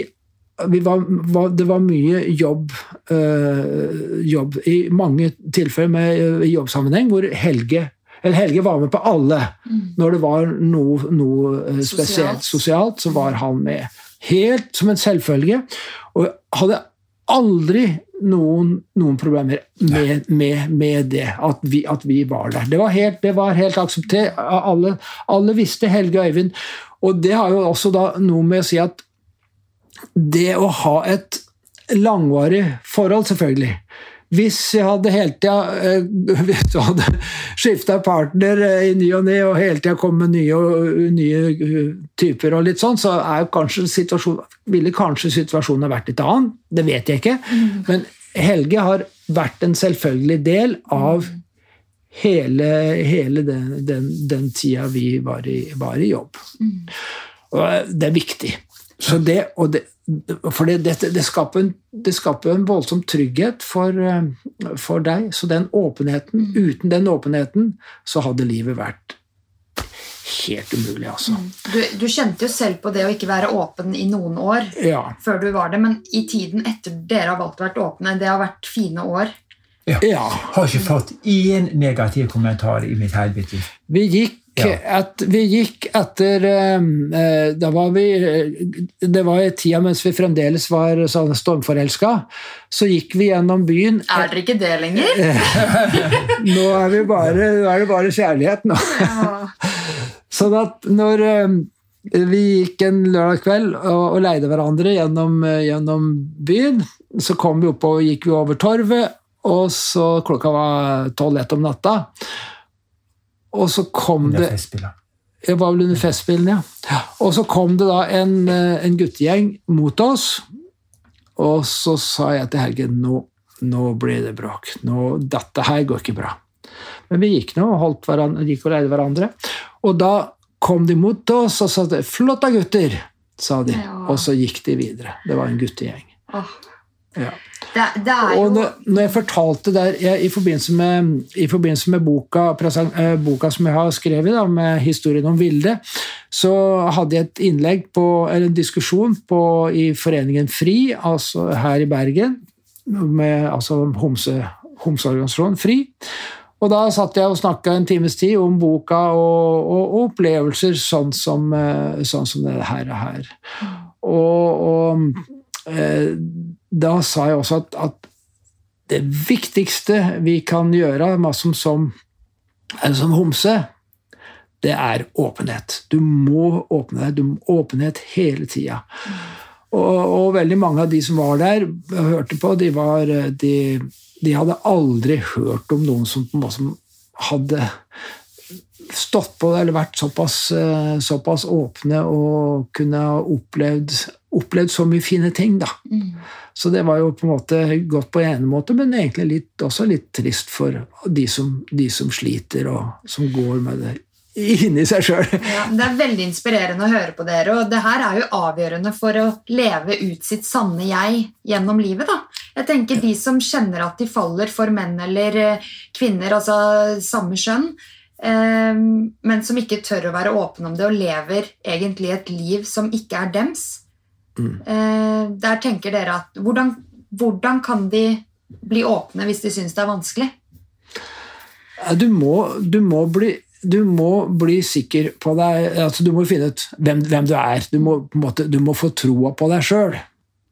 vi var, var, det var mye jobb, øh, jobb i mange tilfeller med, i jobbsammenheng hvor Helge eller Helge var med på alle. Når det var noe, noe øh, spesielt Sosialt. sosialt, så var han med. Helt som en selvfølge. Og hadde aldri noen, noen problemer med, med, med det, at vi, at vi var der. Det var helt, det var helt akseptert. Alle, alle visste Helge og Øyvind. Og det har jo også da noe med å si at det å ha et langvarig forhold, selvfølgelig. Hvis jeg hadde hele tida eh, hadde skifta partner eh, i ny og ne, og hele tida kom med nye, og- nye eh, typer, og litt sånn, så er kanskje ville kanskje situasjonen vært litt annen. Det vet jeg ikke. Men Helge har vært en selvfølgelig del av hele, hele den, den, den tida vi var i, var i jobb. Og det er viktig. Så det, og det, for det, det, det, skaper en, det skaper en voldsom trygghet for, eh, for deg. Så den åpenheten, uten den åpenheten, så hadde livet vært helt umulig, altså. Du, du kjente jo selv på det å ikke være åpen i noen år Ja. før du var det, men i tiden etter dere har valgt å være åpne, det har vært fine år. ja. Har ikke fått én negativ kommentar i mitt hele liv. Vi gikk, Ja. at vi gikk etter eh, eh, Da var vi eh, Det var i tida mens vi fremdeles var sånn stormforelska. Så gikk vi gjennom byen. Er dere ikke det lenger? Nå er, bare, er det bare kjærlighet nå. Sånn at når vi gikk en lørdag kveld og, og leide hverandre gjennom, gjennom byen, så kom vi opp og gikk vi over torvet, og så klokka var tolv-ett om natta. Og så kom det. Det var vel under Festspillene, ja. Og så kom det da en, eh, en guttegjeng mot oss, og så sa jeg til Helge nå, nå blir det bråk. Nå, dette her går ikke bra. Men vi gikk nå og holdt hverandre, gikk og leide hverandre. Og da kom de mot oss og sa at da, gutter', sa de. Ja. Og så gikk de videre. Det var en guttegjeng. Åh, Ja. Det, det er Og når, når jeg fortalte der jeg, i, forbindelse med, I forbindelse med boka, presen- eh, boka som jeg har skrevet, da, med historien om Vilde, så hadde jeg et innlegg på, eller en diskusjon på, i Foreningen FRI, altså her i Bergen, med altså homse, homseorganisasjonen FRI. Og da satt jeg og snakka en times tid om boka og, og, og opplevelser sånn som, eh, sånn som det her og her. Og, og eh, da sa jeg også at, at det viktigste vi kan gjøre som, som, som homse, det er åpenhet. Du må åpne deg. Du må åpenhet hele tida. Og, og veldig mange av de som var der, og hørte på, de, var, de, de hadde aldri hørt om noen som på hadde stått på det, eller vært såpass, eh, såpass åpne og kunne ha opplevd, opplevd så mye fine ting. da. Så det var jo på en måte godt på en måte, men egentlig litt, også litt trist for de som, de som sliter, og som går med det inni seg sjøl. Ja, det er veldig inspirerende å høre på dere, og det her er jo avgjørende for å leve ut sitt sanne jeg gjennom livet. da. Jeg tenker De som kjenner at de faller for menn eller eh, kvinner, altså samme kjønn, eh, men som ikke tør å være åpne om det og lever egentlig et liv som ikke er dems. Eh, der tenker dere at hvordan, hvordan kan de bli åpne hvis de syns det er vanskelig? Du må, du må bli du må bli sikker på deg altså Du må finne ut hvem, hvem du er. Du må, måte, du må få troa på deg sjøl.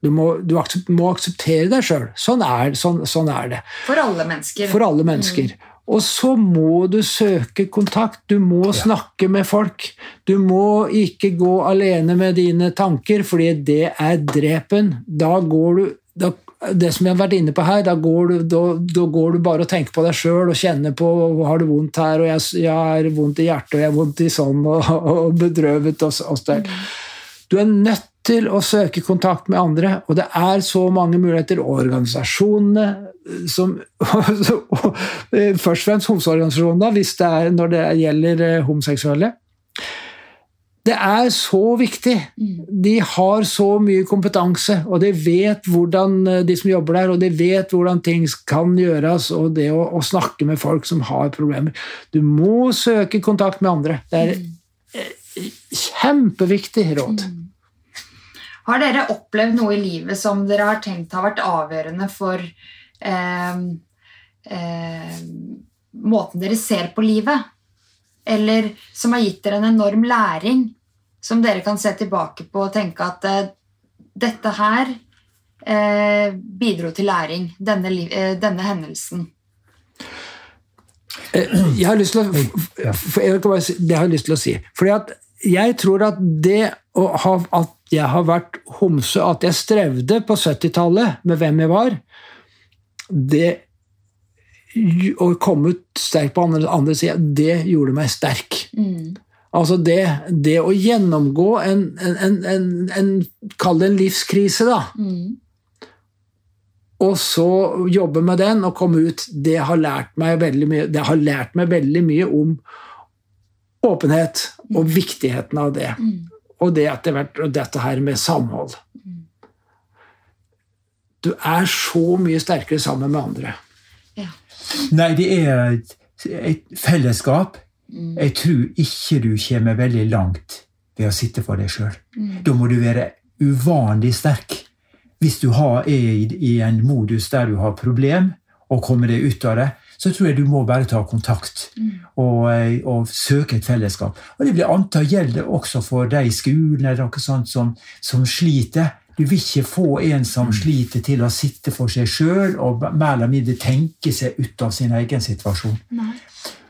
Du, må, du aksep- må akseptere deg sjøl. Sånn, sånn, sånn er det. For alle mennesker. For alle mennesker. Og så må du søke kontakt. Du må snakke med folk. Du må ikke gå alene med dine tanker, fordi det er drepen. Da går du da, Det som jeg har vært inne på her, da går du, da, da går du bare og tenker på deg sjøl og kjenner på har du vondt her, og jeg, jeg har vondt i hjertet, og jeg har vondt i sånn, og, og bedrøvet og, og sånn. Du er nødt til å søke kontakt med andre, og det er så mange muligheter. Organisasjonene som Først og fremst homseorganisasjonene, hvis det er når det gjelder eh, homoseksuelle. Det er så viktig. De har så mye kompetanse, og de vet hvordan eh, de som jobber der, og de vet hvordan ting kan gjøres, og det å, å snakke med folk som har problemer. Du må søke kontakt med andre. Det er eh, kjempeviktig råd. Har dere opplevd noe i livet som dere har tenkt har vært avgjørende for eh, eh, måten dere ser på livet? Eller som har gitt dere en enorm læring, som dere kan se tilbake på og tenke at eh, dette her eh, bidro til læring, denne, eh, denne hendelsen? Eh, Jeg har lyst til å, for, jeg si- det har jeg lyst til å si. Fordi at jeg tror at det å ha, at jeg har vært homse, at jeg strevde på 70-tallet med hvem jeg var, det å komme ut sterk på andre, andre sida, det gjorde meg sterk. Mm. Altså det, det å gjennomgå en, en, en, en, Kall det en livskrise, da. Mm. Og så jobbe med den og komme ut. Det har lært meg veldig mye, det har lært meg veldig mye om åpenhet og viktigheten av det. Mm. Og det etter hvert, og dette her med samhold. Du er så mye sterkere sammen med andre. Ja. Nei, det er et, et fellesskap. Mm. Jeg tror ikke du kommer veldig langt ved å sitte for deg sjøl. Mm. Da må du være uvanlig sterk. Hvis du har, er i, i en modus der du har problem og kommer deg ut av det, så tror jeg du må bare ta kontakt Mm. og, eh, og søke et fellesskap. Og det blir antall gjelder også for de i skolen eller noe sånt som, som sliter. Du vil ikke få en som sliter til å sitte for seg sjøl og mer eller mindre tenke seg ut av sin egen situasjon. Nei.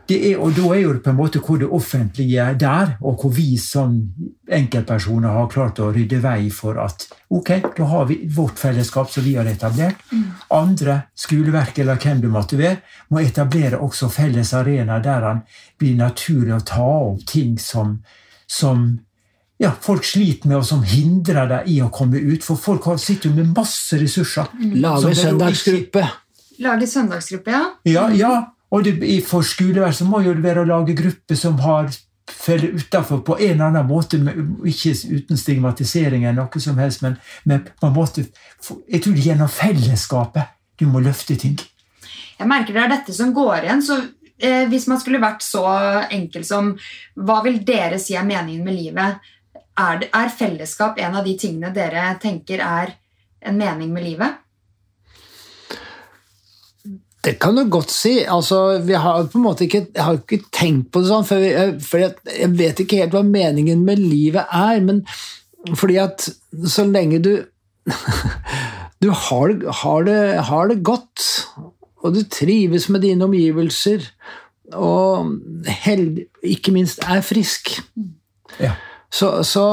Det er, og da er jo det på en måte hvor det offentlige er der, og hvor vi som enkeltpersoner har klart å rydde vei for at ok, da har vi vårt fellesskap som vi har etablert. Andre, skoleverk eller hvem du måtte være, må etablere også felles arena der han blir naturlig å ta opp ting som, som ja, folk sliter med, og som hindrer deg i å komme ut. For folk sitter jo med masse ressurser. Lage det er søndagsgruppe. Lage søndagsgruppe, ja. Ja, ja. Og det, for skoleverk så må jo det være å lage grupper som har faller utafor på en eller annen måte, ikke uten stigmatisering eller noe som helst, men, men på en måte Jeg tror det er gjennom fellesskapet du må løfte ting. Jeg merker det er dette som går igjen. så eh, Hvis man skulle vært så enkel som Hva vil dere si er meningen med livet? Er, er fellesskap en av de tingene dere tenker er en mening med livet? Det kan du godt si. Altså, vi har på en måte ikke, jeg har ikke tenkt på det sånn, for, jeg, for jeg, jeg vet ikke helt hva meningen med livet er. Men fordi at så lenge du Du har, har, det, har det godt, og du trives med dine omgivelser, og held, ikke minst er frisk, Ja. så, så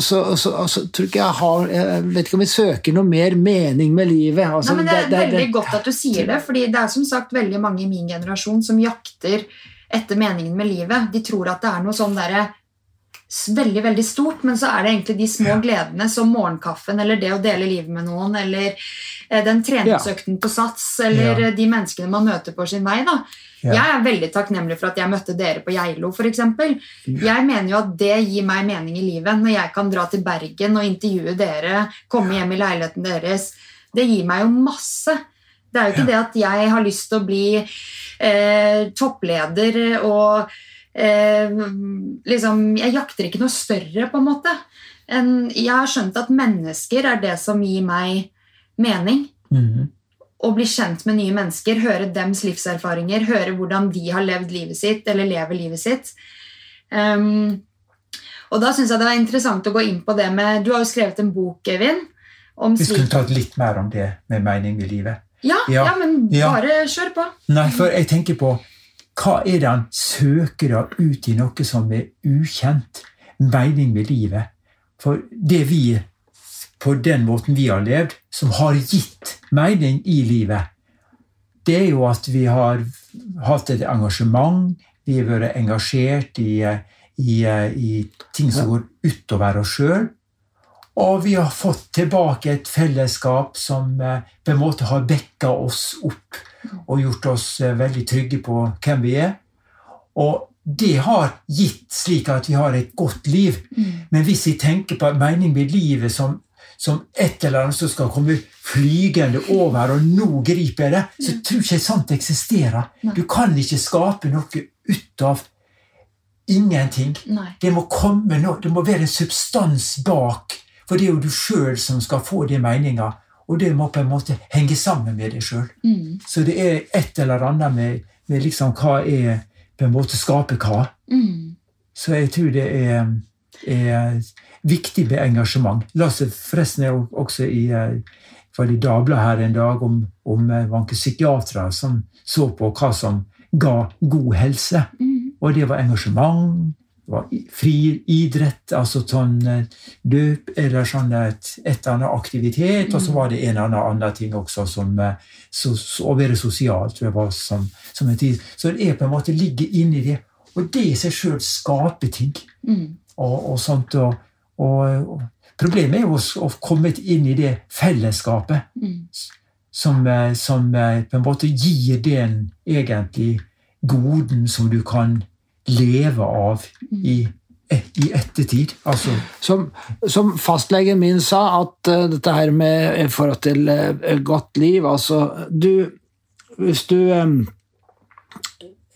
så, så, altså, tror ikke jeg har Jeg vet ikke om vi søker noe mer mening med livet. Altså, Nei, men Det er det- det- veldig godt at du sier det, fordi det er som sagt veldig mange i min generasjon som jakter etter meningen med livet. De tror at det er noe sånn derre veldig, veldig stort, men så er det egentlig de små gledene som morgenkaffen eller det å dele livet med noen, eller eh, den treningsøkten på Sats, eller Ja. de menneskene man møter på sin vei. da. Ja. Jeg er veldig takknemlig for at jeg møtte dere på Geilo, f.eks. Jeg mener jo at det gir meg mening i livet, når jeg kan dra til Bergen og intervjue dere, komme hjem i leiligheten deres. Det gir meg jo masse. Det er jo ikke det at jeg har lyst til å bli eh, toppleder og eh, liksom Jeg jakter ikke noe større, på en måte. En, jeg har skjønt at mennesker er det som gir meg mening Mhm. Å bli kjent med nye mennesker, høre dems livserfaringer, høre hvordan de har levd livet sitt, eller lever livet sitt. Um, og da syns jeg det var interessant å gå inn på det med Du har jo skrevet en bok, Evin. Vi skulle tatt litt mer om det med mening med livet. ja, ja, Ja, men ja. bare kjør på. Nei, for jeg tenker på hva er det han søker da ut i noe som er ukjent? Mening med livet. For det vi, på den måten vi har levd, som har gitt mening i livet, det er jo at vi har hatt et engasjement, vi har vært engasjert i, i, i ting som går utover oss sjøl. Og vi har fått tilbake et fellesskap som eh, på en måte har backa oss opp og gjort oss eh, veldig trygge på hvem vi er. Og det har gitt slik at vi har et godt liv. Men hvis vi tenker på mening med livet som, som et eller annet som skal komme flygende over, og nå griper jeg det, så tror ikke jeg sånt eksisterer. Du kan ikke skape noe ut av ingenting. Det må komme noe, det må være en substans bak. For det er jo du sjøl som skal få de meninga, og det må på en måte henge sammen med deg sjøl. Mm. Så det er et eller annet med, med liksom hva er på en måte skape hva. Mm. Så jeg tror det er, er viktig med engasjement. Lasse forresten er også i, eh, i Dagbladet her en dag om, om eh, psykiatere som så på hva som ga god helse. Mm. Og det var engasjement, det var fri idrett, altså sånn eh, løp eller sånn et, et eller annet aktivitet. Og så var det en eller annen ting også, som så, å være sosial, tror jeg var som, som en tid. Så det er på en måte ligger inni det. Og det i seg sjøl skaper ting. Og, og sånt. Og, og, problemet er jo å, komme inn i det fellesskapet som, eh, som eh, på en måte gir den egentlig goden som du kan leve av i, i ettertid. Altså, Som, som fastlegen min sa, at uh, dette her med forhold til uh, godt liv Altså, du Hvis du um,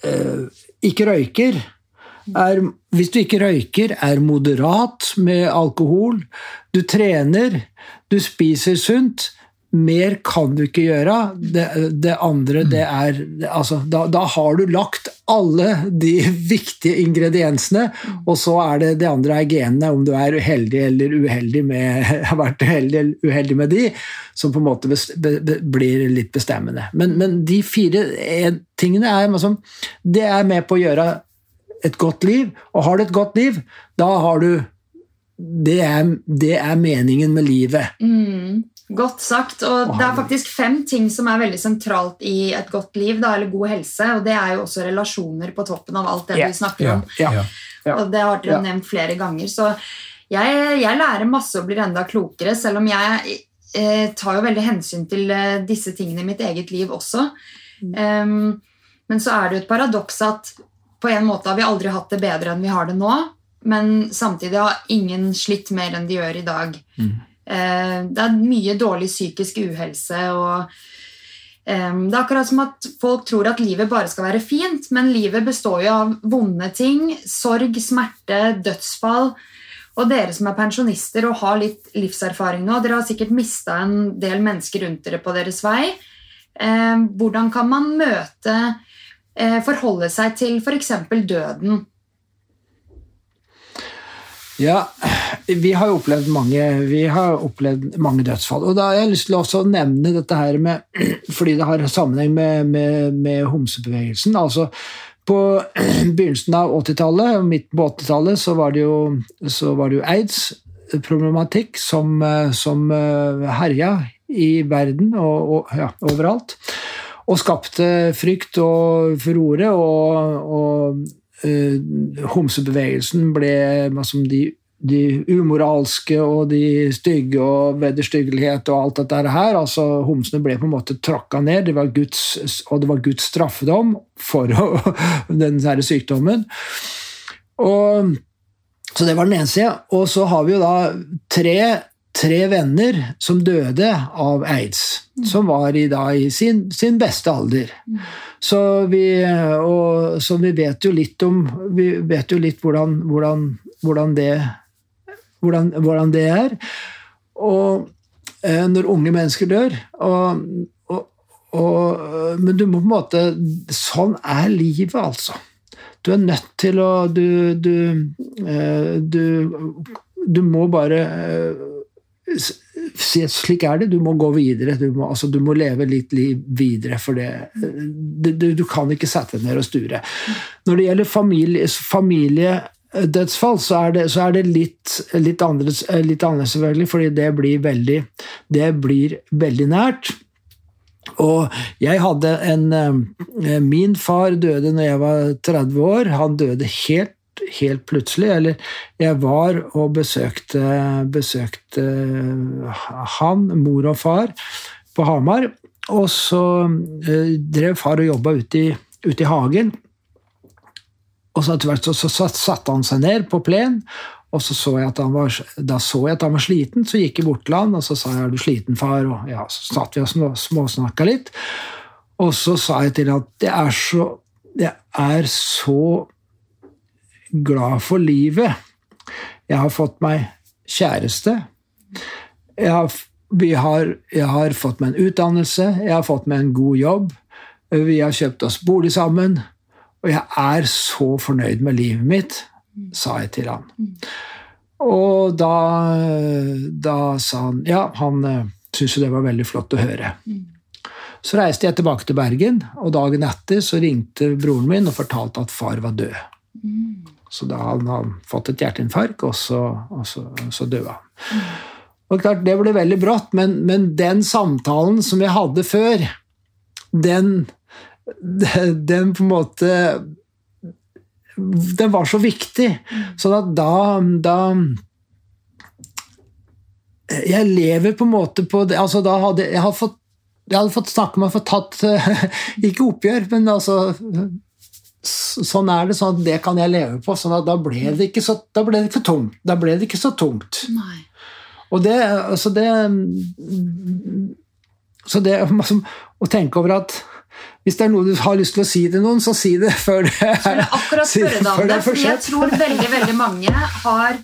uh, ikke røyker er, Hvis du ikke røyker, er moderat med alkohol, du trener, du spiser sunt mer kan du ikke gjøre. Det, det andre, det er altså, da, da har du lagt alle de viktige ingrediensene, og så er det det andre er genene, om du er uheldig eller uheldig med, har vært uheldig eller uheldig med de, som på en måte bes, be, be, blir litt bestemmende. Men, men de fire tingene er, altså, det er med på å gjøre et godt liv. Og har du et godt liv, da har du Det er, det er meningen med livet. Mm. Godt sagt. Og det er faktisk fem ting som er veldig sentralt i et godt liv, da, eller god helse, og det er jo også relasjoner på toppen av alt det yeah. du snakker om. Yeah. ja. Ja. Og det har dere nevnt flere ganger. Så jeg, jeg lærer masse og blir enda klokere, selv om jeg eh, tar jo veldig hensyn til eh, disse tingene i mitt eget liv også. Um, men så er det jo et paradoks at på en måte har vi aldri hatt det bedre enn vi har det nå, men samtidig har ingen slitt mer enn de gjør i dag. Mm. det er mye dårlig psykisk uhelse og det er akkurat som at folk tror at livet bare skal være fint, men livet består jo av vonde ting, sorg, smerte, dødsfall. Og dere som er pensjonister og har litt livserfaring nå, dere har sikkert mista en del mennesker rundt dere på deres vei. Eh, hvordan kan man møte, eh, forholde seg til f.eks. døden? Ja, vi har jo opplevd mange, opplevd mange dødsfall. Og da har jeg lyst til å nevne dette her med Fordi det har sammenheng med, med, med homsebevegelsen. Altså på begynnelsen av 80-tallet, midten på 80-tallet, så så var det jo aids-problematikk som, eh, som eh, herja i verden og, og ja, overalt. Og skapte frykt og furore, og, og uh, homsebevegelsen ble hva de, de umoralske og de stygge og vederstyggelighet og alt dette her. altså Homsene ble på en måte tråkka ned, det var Guds, og det var Guds straffedom for den denne sykdommen. Og, så det var den ene sida. Og så har vi jo da tre, tre venner som døde av aids, som var i, da, i sin, sin beste alder. Så vi, og, så vi vet jo litt om Vi vet jo litt hvordan, hvordan, hvordan, det, hvordan, hvordan det er. Og eh, når unge mennesker dør og, og, og, Men du må på en måte Sånn er livet, altså. Du er nødt til å Du, du, eh, du, du må bare eh, slik er det. Du må gå videre. Du må, altså, du må leve litt liv videre. For det, du, du, kan ikke sette deg ned og sture. Når det gjelder familie, familiedødsfall, så er det, så er det litt, litt, annerledes, litt selvfølgelig, fordi det blir veldig, det blir veldig nært. Og jeg hadde en eh, Min far døde når jeg var 30 år. Han døde helt, helt plutselig. Eller jeg var og besøkte, besøkte han, mor og far, på Hamar. Og så eh, drev far og jobba ute ute i hagen. Og så så, så, så satte han seg ned på plen, og så så var, da så jeg at han var sliten, så gikk jeg bort til han og så sa jeg, er du sliten, far? Og ja, Så satt vi og små- småsnakka litt. Og så sa jeg til han at det er så, det er så glad for livet. Jeg har fått meg kjæreste. Jeg har, har, jeg har fått meg en utdannelse. Jeg har fått meg en god jobb. Vi har kjøpt oss bolig sammen. Og jeg er så fornøyd med livet mitt, sa jeg til han. Og da, da sa han ja, han eh, syntes jo det var veldig flott å høre. Så reiste jeg tilbake til Bergen, og dagen etter så ringte broren min og fortalte at far var død. Så da hadde han fått et hjerteinfarkt, og så, og så, så døde han. Og klart, Det ble veldig brått, men, men den samtalen som jeg hadde før, den, den på en måte Den var så viktig. Sånn at da, da Jeg lever på en måte på det altså da hadde Jeg hadde fått, jeg hadde fått snakke med og fått tatt Ikke oppgjør, men altså sånn er det, sånn at det kan jeg leve på. sånn at Da ble det ikke så, da ble det ikke tungt. Da ble det ikke så tungt. Nei. Og det, altså det Så det altså, å tenke over at hvis det er noe du har lyst til å si til noen, så si det før det er, skulle akkurat spørre deg om det, for jeg tror veldig, veldig mange har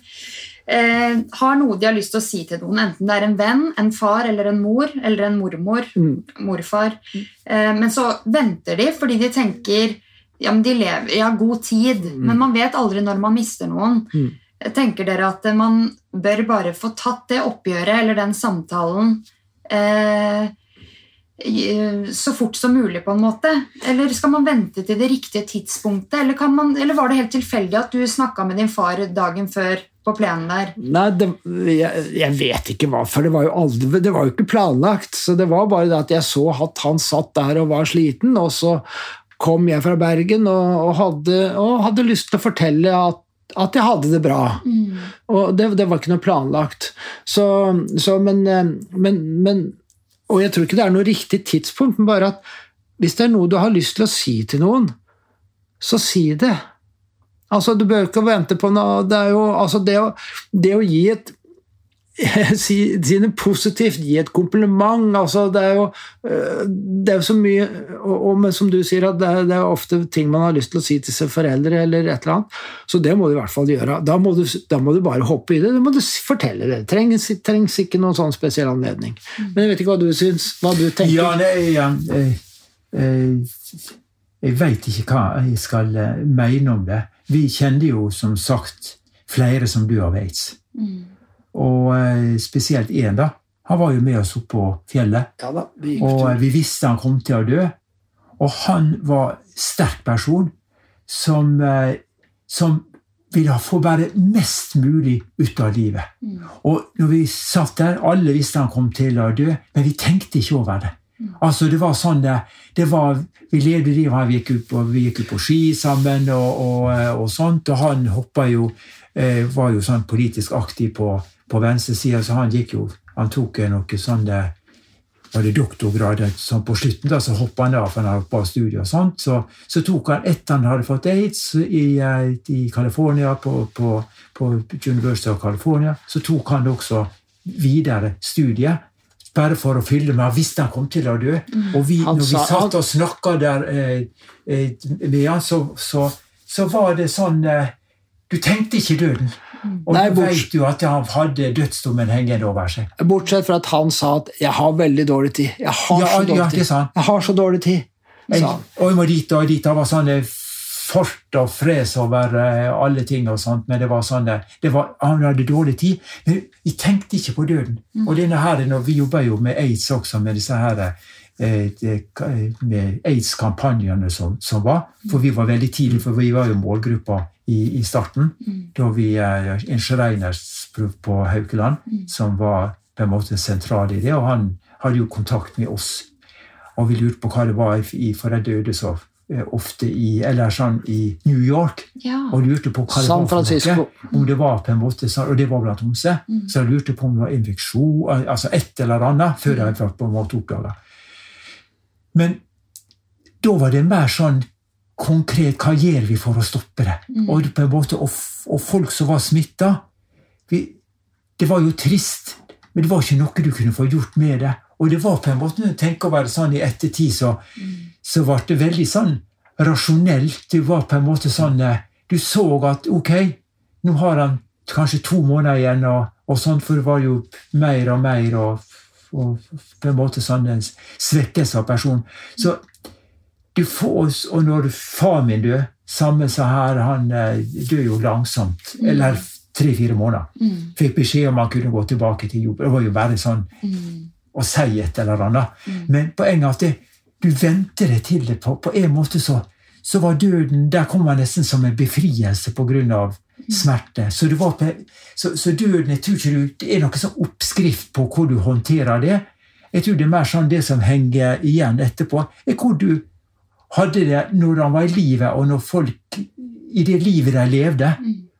eh, har noe de har lyst til å si til noen, enten det er en venn, en far eller en mor, eller en mormor, Mm. morfar. Eh, men så venter de fordi de tenker ja, men de lever, ja, god tid, men man vet aldri når man mister noen. Mm. Tenker dere at man bør bare få tatt det oppgjøret eller den samtalen eh, så fort som mulig, på en måte? Eller skal man vente til det riktige tidspunktet? Eller, kan man, eller var det helt tilfeldig at du snakka med din far dagen før på plenen der? Nei, det, jeg, jeg vet ikke hva, for det var, jo aldri, det var jo ikke planlagt. Så det var bare det at jeg så at han satt der og var sliten, og så kom jeg fra Bergen og, og, hadde, og hadde lyst til å fortelle at, at jeg hadde det bra. Og det, det var ikke noe planlagt. Så, så men, eh, men, men Og jeg tror ikke det er noe riktig tidspunkt, men bare at hvis det er noe du har lyst til å si til noen, så si det. Altså, Du bør ikke vente på noe Det er jo altså det å, det å gi et si, si det positivt, gi et kompliment altså Det er jo øh, det er jo så mye og, og som du sier, at det er, det er ofte ting man har lyst til å si til sine foreldre, eller et eller annet. Så det må du i hvert fall gjøre. Da må du, da må du bare hoppe i det. Da må du fortelle det. Det trengs, trengs ikke noen sånn spesiell anledning. Men jeg vet ikke hva du syns, hva du tenker. Ja, nei, ja, jeg, jeg, jeg veit ikke hva jeg skal eh, mene om det. Vi kjenner jo som sagt flere som dør av aids. Og eh, spesielt én, da. Han var jo med oss oppe på fjellet. Ja da, vi Og eh, vi visste han kom til å dø. Og han var sterk person som, eh, som ville få bare mest mulig ut av livet. Og når vi satt der, alle visste han kom til å dø, men vi tenkte ikke over det. Altså, det var sånn det, det var, Vi levde livet, han gikk ut på, vi gikk ut på ski sammen og, og, og sånt, og han hoppa jo eh, Var jo sånn politisk aktiv på, på venstre side, så han gikk jo Han tok noe sånn det var det doktorgrad sånn på slutten, da, så hoppa han av for han hadde på studiet. og sånt, så, så tok han, etter han hadde fått aids i, eh, i California, på, på, på University of California, så tok han også videre studiet. Bare for å fylle med Han visste han kom til å dø. Og vi, når vi satt og snakka der eh, eh, med han, så, så, så var det sånn eh, Du tenkte ikke døden. Og Nei, du vet jo at han hadde dødsdommen hengende over seg. Bortsett fra at han sa at 'jeg har veldig dårlig tid'. Jeg har Ja, så dårlig ja, tid. Jeg har så dårlig tid, sa han. og jeg må dit og dit. Han var sånn fort og fres over eh, alle ting og sånt, men det var sånn eh, det var, Han hadde dårlig tid, men vi tenkte ikke på døden. Og denne her, Vi jobber jo med aids også, med disse her eh, med aids-kampanjene som, som var. For vi var veldig tidlig, for vi var jo målgruppa i, i starten. Da vi eh, En Schreiners på Haukeland som var på en måte sentral i det, og han hadde jo kontakt med oss. Og vi lurte på hva det var, i, for jeg døde så eh, ofte i eller sånn i New York. Ja. Og lurte på hva det San var for noe. Om det var på en måte sånn, Og det var blant homse. Så jeg lurte på om det var infeksjon, altså et eller annet, før jeg var på en måte oppdaga. Men da var det mer sånn konkret hva gjør vi for å stoppe det? Og, på en måte, og, og folk som var smitta Det var jo trist, men det var ikke noe du kunne få gjort med det. Og det var på en måte, når tenker over det sånn i ettertid, så, så ble det veldig sånn rasjonelt. Det var på en måte sånn eh, Du så at ok, nå har han kanskje to måneder igjen, og, og sånn, for det var jo mer og mer og, og på en måte sånn en svekkelse av personen. Så du får, og når far min døde, samme så her, han eh, døde jo langsomt. Eller tre-fire måneder. Fikk beskjed om han kunne gå tilbake til jobb. Det var jo bare sånn å si et eller annet. Men poenget er at det, du venter deg til det. På, på en måte så, så var døden Der kom han nesten som en befrielse pga. smerte. Så, det var, på- så, så døden jeg tror ikke du, det er noe sånn oppskrift på hvor du håndterer det. Jeg tror det er mer sånn det som henger igjen etterpå, er hvor du hadde det når han var i livet, og når folk i det livet de levde.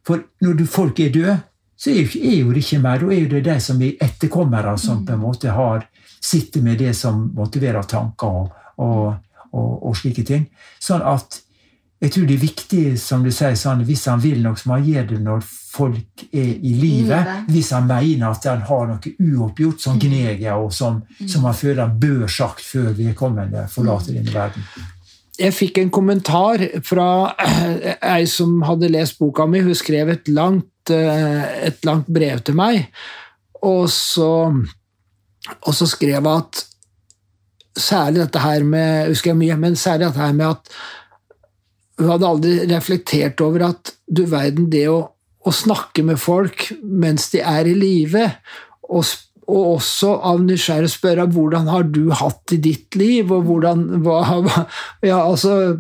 For når du, folk er døde, så er jo, det ikke mer. Da er jo det de som er etterkommere, som på en måte har sitter med det som motiverer tanker og, og, og, og slike ting. Sånn at jeg tror det er viktig, som du sier, sånn, hvis han vil noe, så må han gjøre det når folk er i livet. Hvis han mener at han har noe uoppgjort som gneger, og som, som han føler han bør sagt før vedkommende forlater denne verden. Jeg fikk en kommentar fra ei som hadde lest boka mi. Hun skrev et langt, eh, et langt brev til meg. Og så, og så skrev hun at særlig dette her med husker jeg mye, men særlig dette her med at hun hadde aldri reflektert over at du verden, det å, å snakke med folk mens de er i live, og, sp- og også av nysgjerrig spørre hvordan har du hatt det i ditt liv, og hvordan hva, Ja, altså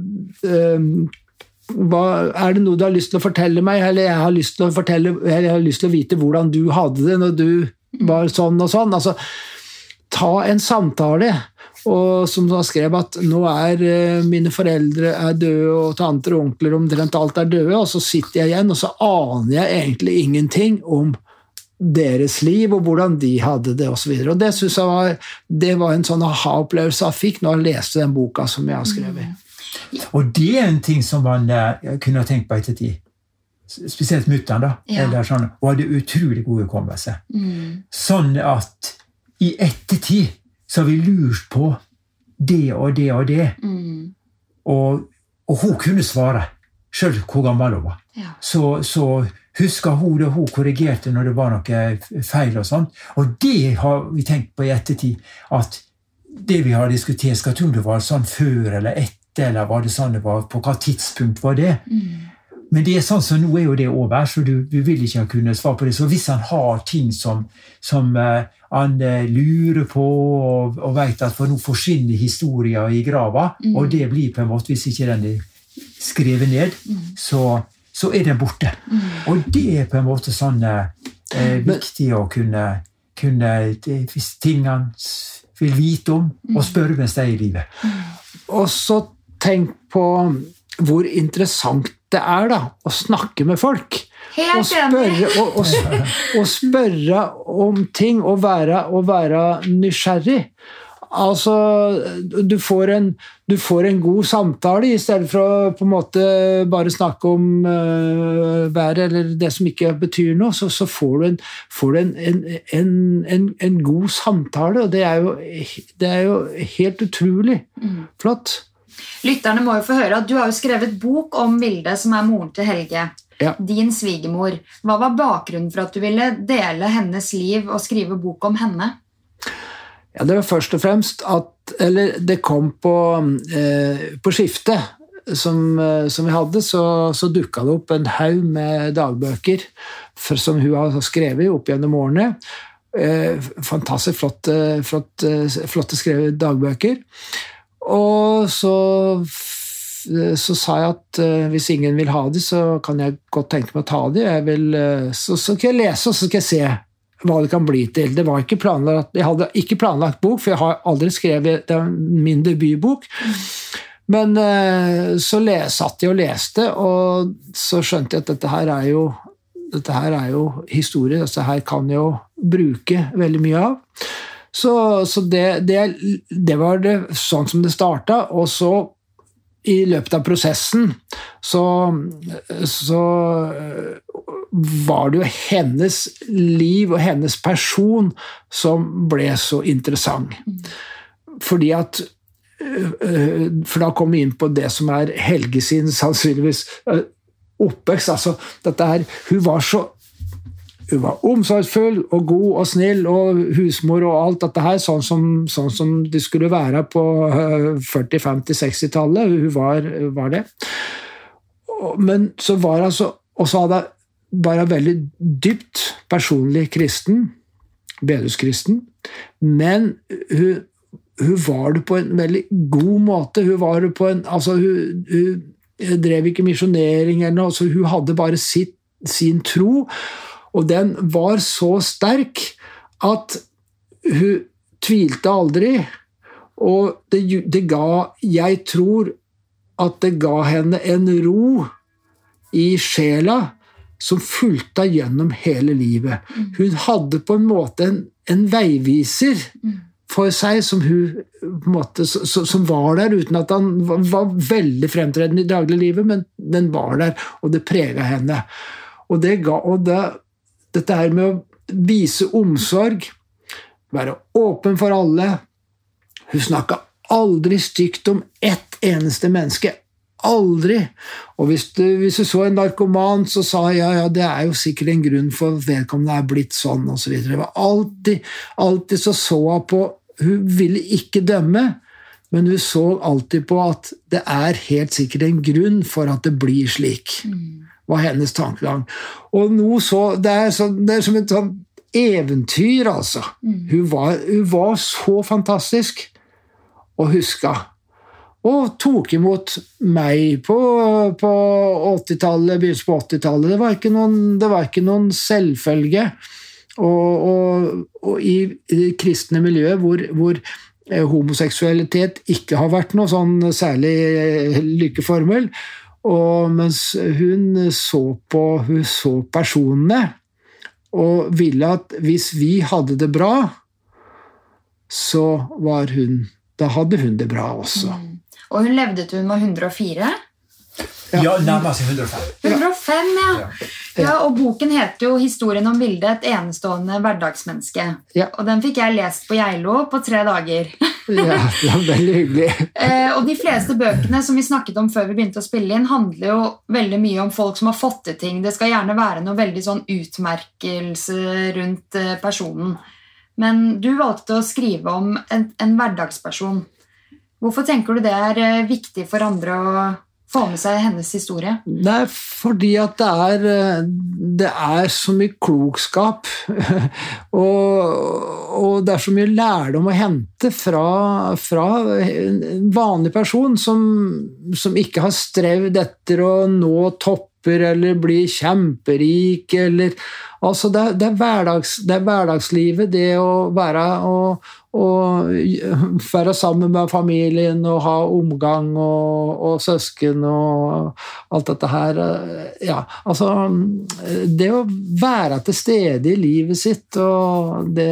øhm, hva, Er det noe du har lyst til å fortelle meg, eller jeg har lyst til å, fortelle, jeg har lyst til å vite hvordan du hadde det når du var sånn og sånn? altså ta en samtale. Og som han skrev at nå er eh, mine foreldre er døde, og tanter og onkler omtrent alt er døde, og så sitter jeg igjen, og så aner jeg egentlig ingenting om deres liv og hvordan de hadde det osv. Det synes jeg var, det var en sånn aha-opplevelse jeg fikk når jeg leste den boka som jeg har skrevet. Og det er en ting som man eh, kunne ha tenkt på ettertid. Spesielt mutter'n, da. Ja. Sånn, og hadde utrolig god hukommelse. Mm. Sånn at i ettertid så har vi lurt på det og det og det. Mm. Og, og hun kunne svare, sjøl hvor gammel hun var. Ja. Så, så husker hun det, hun korrigerte når det var noe feil og sånt. Og det har vi tenkt på i ettertid. At det vi har diskutert, skal tro det var sånn før eller etter, eller var det sånn det var, på hva tidspunkt var det? Men det er sånn som nå er jo det over, så du, du vil ikke kunne svare på det. Så hvis han har ting som, som uh, han uh, lurer på og, og vet at for nå forsvinner historien i grava, og det blir på en måte, hvis ikke den er skrevet ned, så, så er den borte. Og det er på en måte sånn eh, viktig å kunne, kunne det, Hvis tingene vil vite om, og spørre mens de er i livet. Og så tenk på hvor interessant det er da, å snakke med folk. Helt enig! spørre, og, og, og spørre om ting og være, og være nysgjerrig. Altså, du får, en, du får en god samtale, i stedet for å på en måte bare snakke om uh, været eller det som ikke betyr noe. Så, så får du, en, får du en, en, en, en, en god samtale, og det er jo, det er jo helt utrolig flott. Lytterne må jo få høre at du har jo skrevet bok om Vilde, som er moren til Helge. Ja. Din svigermor. Hva var bakgrunnen for at du ville dele hennes liv og skrive bok om henne? Ja, det var først og fremst at Eller det kom på, eh, på skiftet som, eh, som vi hadde, så, så dukka det opp en haug med dagbøker for, som hun har skrevet opp gjennom årene. Eh, fantastisk flotte, flotte, flotte skrevet dagbøker. Og så, så sa jeg at eh, hvis ingen vil ha de, så kan jeg godt tenke meg å ta de. Jeg vil, eh, så, så skal jeg lese, og så skal jeg se hva det kan bli til. Det var ikke planlagt, jeg hadde ikke planlagt bok, for jeg har aldri skrevet min debutbok. Men eh, så satt jeg og leste, og så skjønte jeg at dette her er jo, her er jo historie. Dette her kan jeg jo bruke veldig mye av. Så, så det, det, det var det, sånn som det starta. Og så, i løpet av prosessen, så, så var det jo hennes liv og hennes person som ble så interessant. Fordi at øh, øh, For da kom vi inn på det som er Helge sin sannsynligvis øh, oppvekst. Altså, dette her, hun var så hun var omsorgsfull og god og snill og husmor og alt dette her, sånn som, sånn som det skulle være på øh, 40-, 50-, 60-tallet. Hun var, var det. Men så var hun altså Og så hadde hun bare veldig dypt personlig kristen, beduskristen, men hun, hun var det på en veldig god måte. Hun var det på en Altså, hun, hun drev ikke misjonering eller noe, så hun hadde bare sitt, sin tro. Og den var så sterk at hun tvilte aldri. Og det, det ga Jeg tror at det ga henne en ro i sjela som fulgte gjennom hele livet. Hun hadde på en måte en, en veiviser for seg som, hun, måte, som var der, uten at han var, var veldig fremtredende i dagliglivet, men den var der, og det prega henne. Og, det ga, og det, dette her med å vise omsorg, være åpen for alle Hun snakka aldri stygt om ett eneste menneske. Aldri! Og hvis du, hvis du, så en narkoman, så sa ja, ja, det er jo sikkert en grunn for at vedkommende er blitt sånn, osv. Så det var alltid, alltid så så hun på Hun ville ikke dømme, men hun så alltid på at det er helt sikkert en grunn for at det blir slik. Var hennes tankegang. Og nå så, det, er så, det er som et sånn eventyr, altså. Mm. Hun, var, hun var så fantastisk å huske og tok imot meg på, på 80-tallet, begynnelsen på 80-tallet. Det, det var ikke noen selvfølge. Og, og, og i, det kristne miljøet hvor, hvor, eh, homoseksualitet ikke har vært noe sånn særlig eh, lykkeformel, og mens hun så på hun så personene og ville at hvis vi hadde det bra, så var hun Da hadde hun det bra også. Mm. Og hun levde til hun var 104. Ja, ja nærmer seg 105. 105, ja. ja. Og boken heter jo 'Historien om Vilde Et enestående hverdagsmenneske'. Ja. Og den fikk jeg lest på Geilo på tre dager. ja, det var veldig hyggelig. eh, og de fleste bøkene som vi snakket om før vi begynte å spille inn, handler jo veldig mye om folk som har fått til ting. Det skal gjerne være noe veldig sånn utmerkelse rundt eh, personen. Men du valgte å skrive om en, en hverdagsperson. Hvorfor tenker du det er eh, viktig for andre å få med seg hennes historie? Er fordi at det er, eh, det er så mye klokskap. og, og, det er så mye lærdom å hente fra, fra en vanlig person som, som ikke har strevd etter å nå topper eller bli kjemperik eller Altså, det, det, er hverdags, det, er hverdagslivet, det å være, og, og være sammen med familien og ha omgang og, og, søsken og alt dette her. Ja, altså Det å være til stede i livet sitt, og det,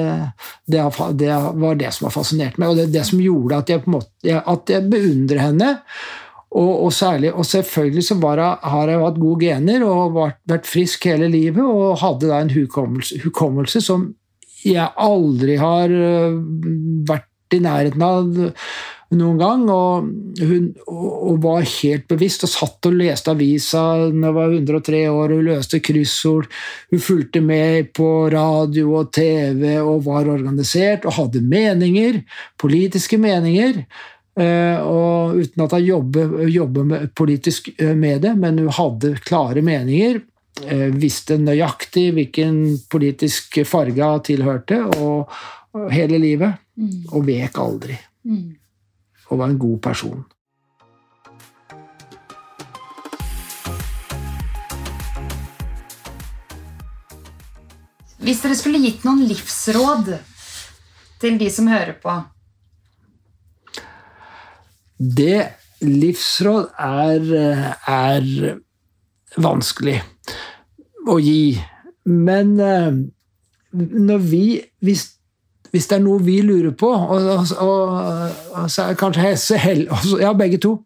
det, det var det som har fascinert meg, og det det som gjorde at jeg, på måte, at jeg beundrer henne. Og, og, særlig, og selvfølgelig så jeg, har jeg hatt gode gener og vært, vært, frisk hele livet og hadde da en hukommelse, hukommelse som jeg aldri har øh, vært i nærheten av noen gang. Og hun og var helt bevisst og satt og leste avisa da hun var 103 år. Hun løste kryssord. Hun fulgte med på radio og TV og var organisert og hadde meninger, politiske meninger. Eh, og uten at hun jobber, jobber politisk eh, med det, men hun hadde klare meninger. Eh, visste nøyaktig hvilken politisk farge hun tilhørte, og, hele livet. Mm. Og vek aldri. Mm. Og var en god person. Hvis dere skulle gitt noen livsråd til de som hører på, det livsråd er, er vanskelig å gi. Men eh, når vi hvis, hvis, det er noe vi lurer på, og, og, og, og kanskje Hesse Ja, begge to.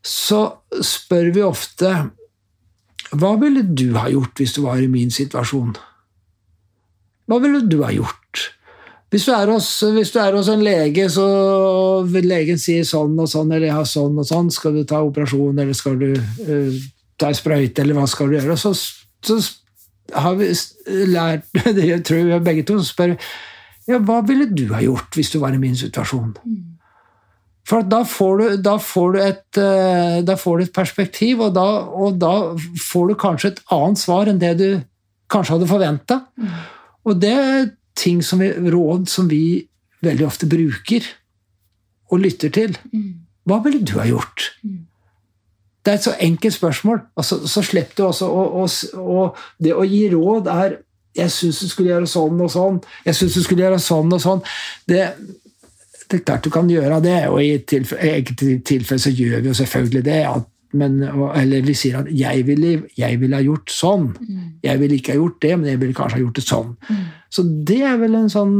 Så spør vi ofte Hva ville du ha gjort hvis du var i min situasjon? Hva ville du ha gjort? Hvis du, hos, hvis du, er hos, en lege, så vil legen si sånn og sånn, eller ja, sånn og sånn, skal du ta operasjon, eller skal du uh, ta ei sprøyte, eller hva skal du gjøre? Så, så har vi lært det tror vi begge to, så spør ja, hva ville du ha gjort hvis du var i min situasjon? For da får, du, da, får et, uh, da får, du, et, perspektiv, og da, og da, får du kanskje et annet svar enn det du kanskje hadde forventa. Og det er ting som vi, råd som vi veldig ofte bruker og lytter til. Hva ville du ha gjort? Det er et så enkelt spørsmål, Altså, så, slipper du også å, og, og det å gi råd er jeg syns du skulle gjøre sånn og sånn. Jeg syns du skulle gjøre sånn og sånn. Det, det er klart du kan gjøre det, og i enkelte tilfeller så gjør vi jo selvfølgelig det. At, men, eller vi sier at 'jeg ville, jeg ville ha gjort sånn'. Mm. Jeg ville ikke ha gjort det, men jeg ville kanskje ha gjort det sånn. Mm. Så det er vel en sånn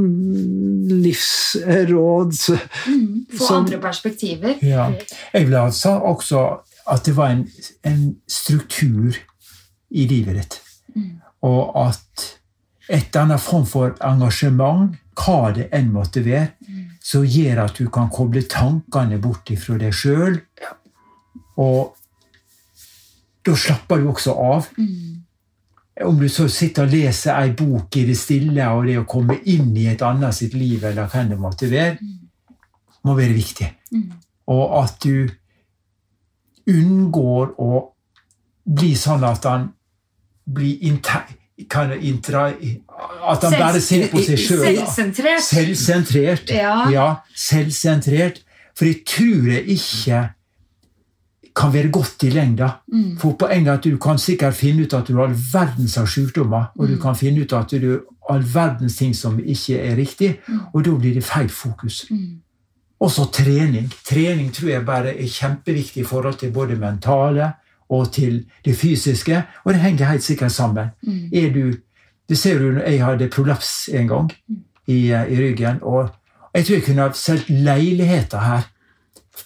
livsråd mm. Få som, andre perspektiver. Ja. Jeg vil altså også at det var en, en struktur i livet ditt. Mm. Og at et eller annet form for engasjement, hva det enn måtte være, mm. som gjør at du kan koble tankene bort fra deg sjøl. Og da slapper du også av. Mm. Om du så sitter og leser ei bok i det stille, og det å komme inn i et annet sitt liv, eller hva det måtte være, mm. må være viktig. Mm. Og at du unngår å bli sånn at han blir intern kan intra, At han bare ser på seg sjøl. Selvsentrert. Selvsentrert. Ja. ja. Selvsentrert. For jeg tror jeg ikke kan være godt i lengda. Mm. For poenget er at du kan sikkert finne ut at du har all verdens av sykdommer, og mm. du kan finne ut at du har all verdens ting som ikke er riktig, mm. og da blir det feil fokus. Mm. Også trening. Trening tror jeg bare er kjempeviktig i forhold til både mentale, og til det fysiske. Og det henger helt sikkert sammen. Mm. Er du, det ser du når jeg hadde prolaps en gang i, i ryggen. og jeg tror jeg kunne ha solgt leiligheter her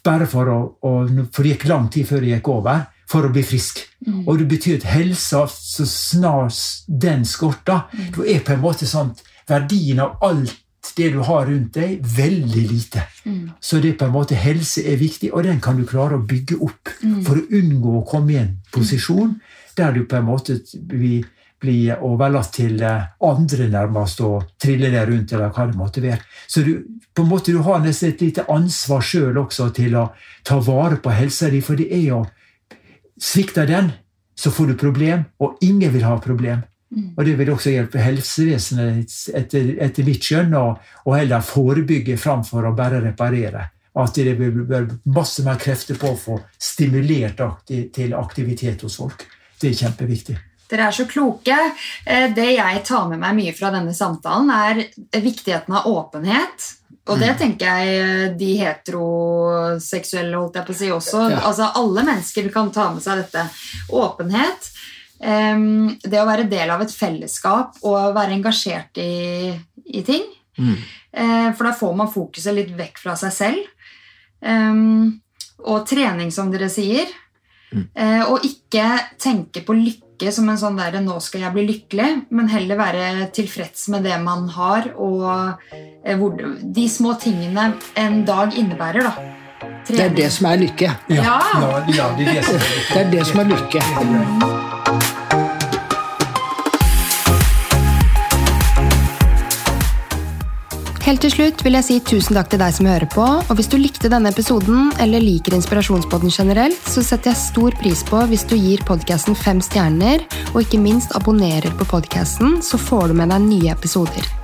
bare for å, og, for det gikk lang tid før det gikk over, for å bli frisk. Mm. Og det betyr at helsa, så snart den skorter, mm. da er på en måte sånn verdien av alt det du har rundt deg, veldig lite. Mm. Så det på en måte helse er viktig, og den kan du klare å bygge opp mm. for å unngå å komme i en posisjon der du på en måte blir, blir overlatt til eh, andre nærmest og trille deg rundt, eller hva det måtte være. Så du, på en måte, du har nesten et lite ansvar sjøl også til å ta vare på helsa di, for det er jo Svikter den, så får du problem, og ingen vil ha problem. Og det vil også hjelpe helsevesenet etter, etter mitt skjønn å heller forebygge framfor å bare reparere. At det vil være masse mer krefter på å få stimulert til aktivitet hos folk. Det er kjempeviktig. Dere er så kloke. Eh, det jeg tar med meg mye fra denne samtalen, er viktigheten av åpenhet. Og det mm. tenker jeg eh, de heteroseksuelle holdt jeg på å si også. Ja. Altså Alle mennesker kan ta med seg dette. Åpenhet det å være del av et fellesskap og være engasjert i, i ting. Mm. Eh, for da får man fokuset litt vekk fra seg selv. og trening, som dere sier. Mm. Eh, og ikke tenke på lykke som en sånn der 'nå skal jeg bli lykkelig', men heller være tilfreds med det man har, og eh, hvor, de små tingene en dag innebærer. da. Trening. Det er det som er lykke. Ja. ja. ja det, er det, som er lykke. Helt til slutt vil jeg si tusen takk til deg som hører på. Og hvis du likte denne episoden eller liker Inspirasjonspodden generelt, så setter jeg stor pris på hvis du gir podkasten fem stjerner, og ikke minst abonnerer på podkasten, så får du med deg nye episoder.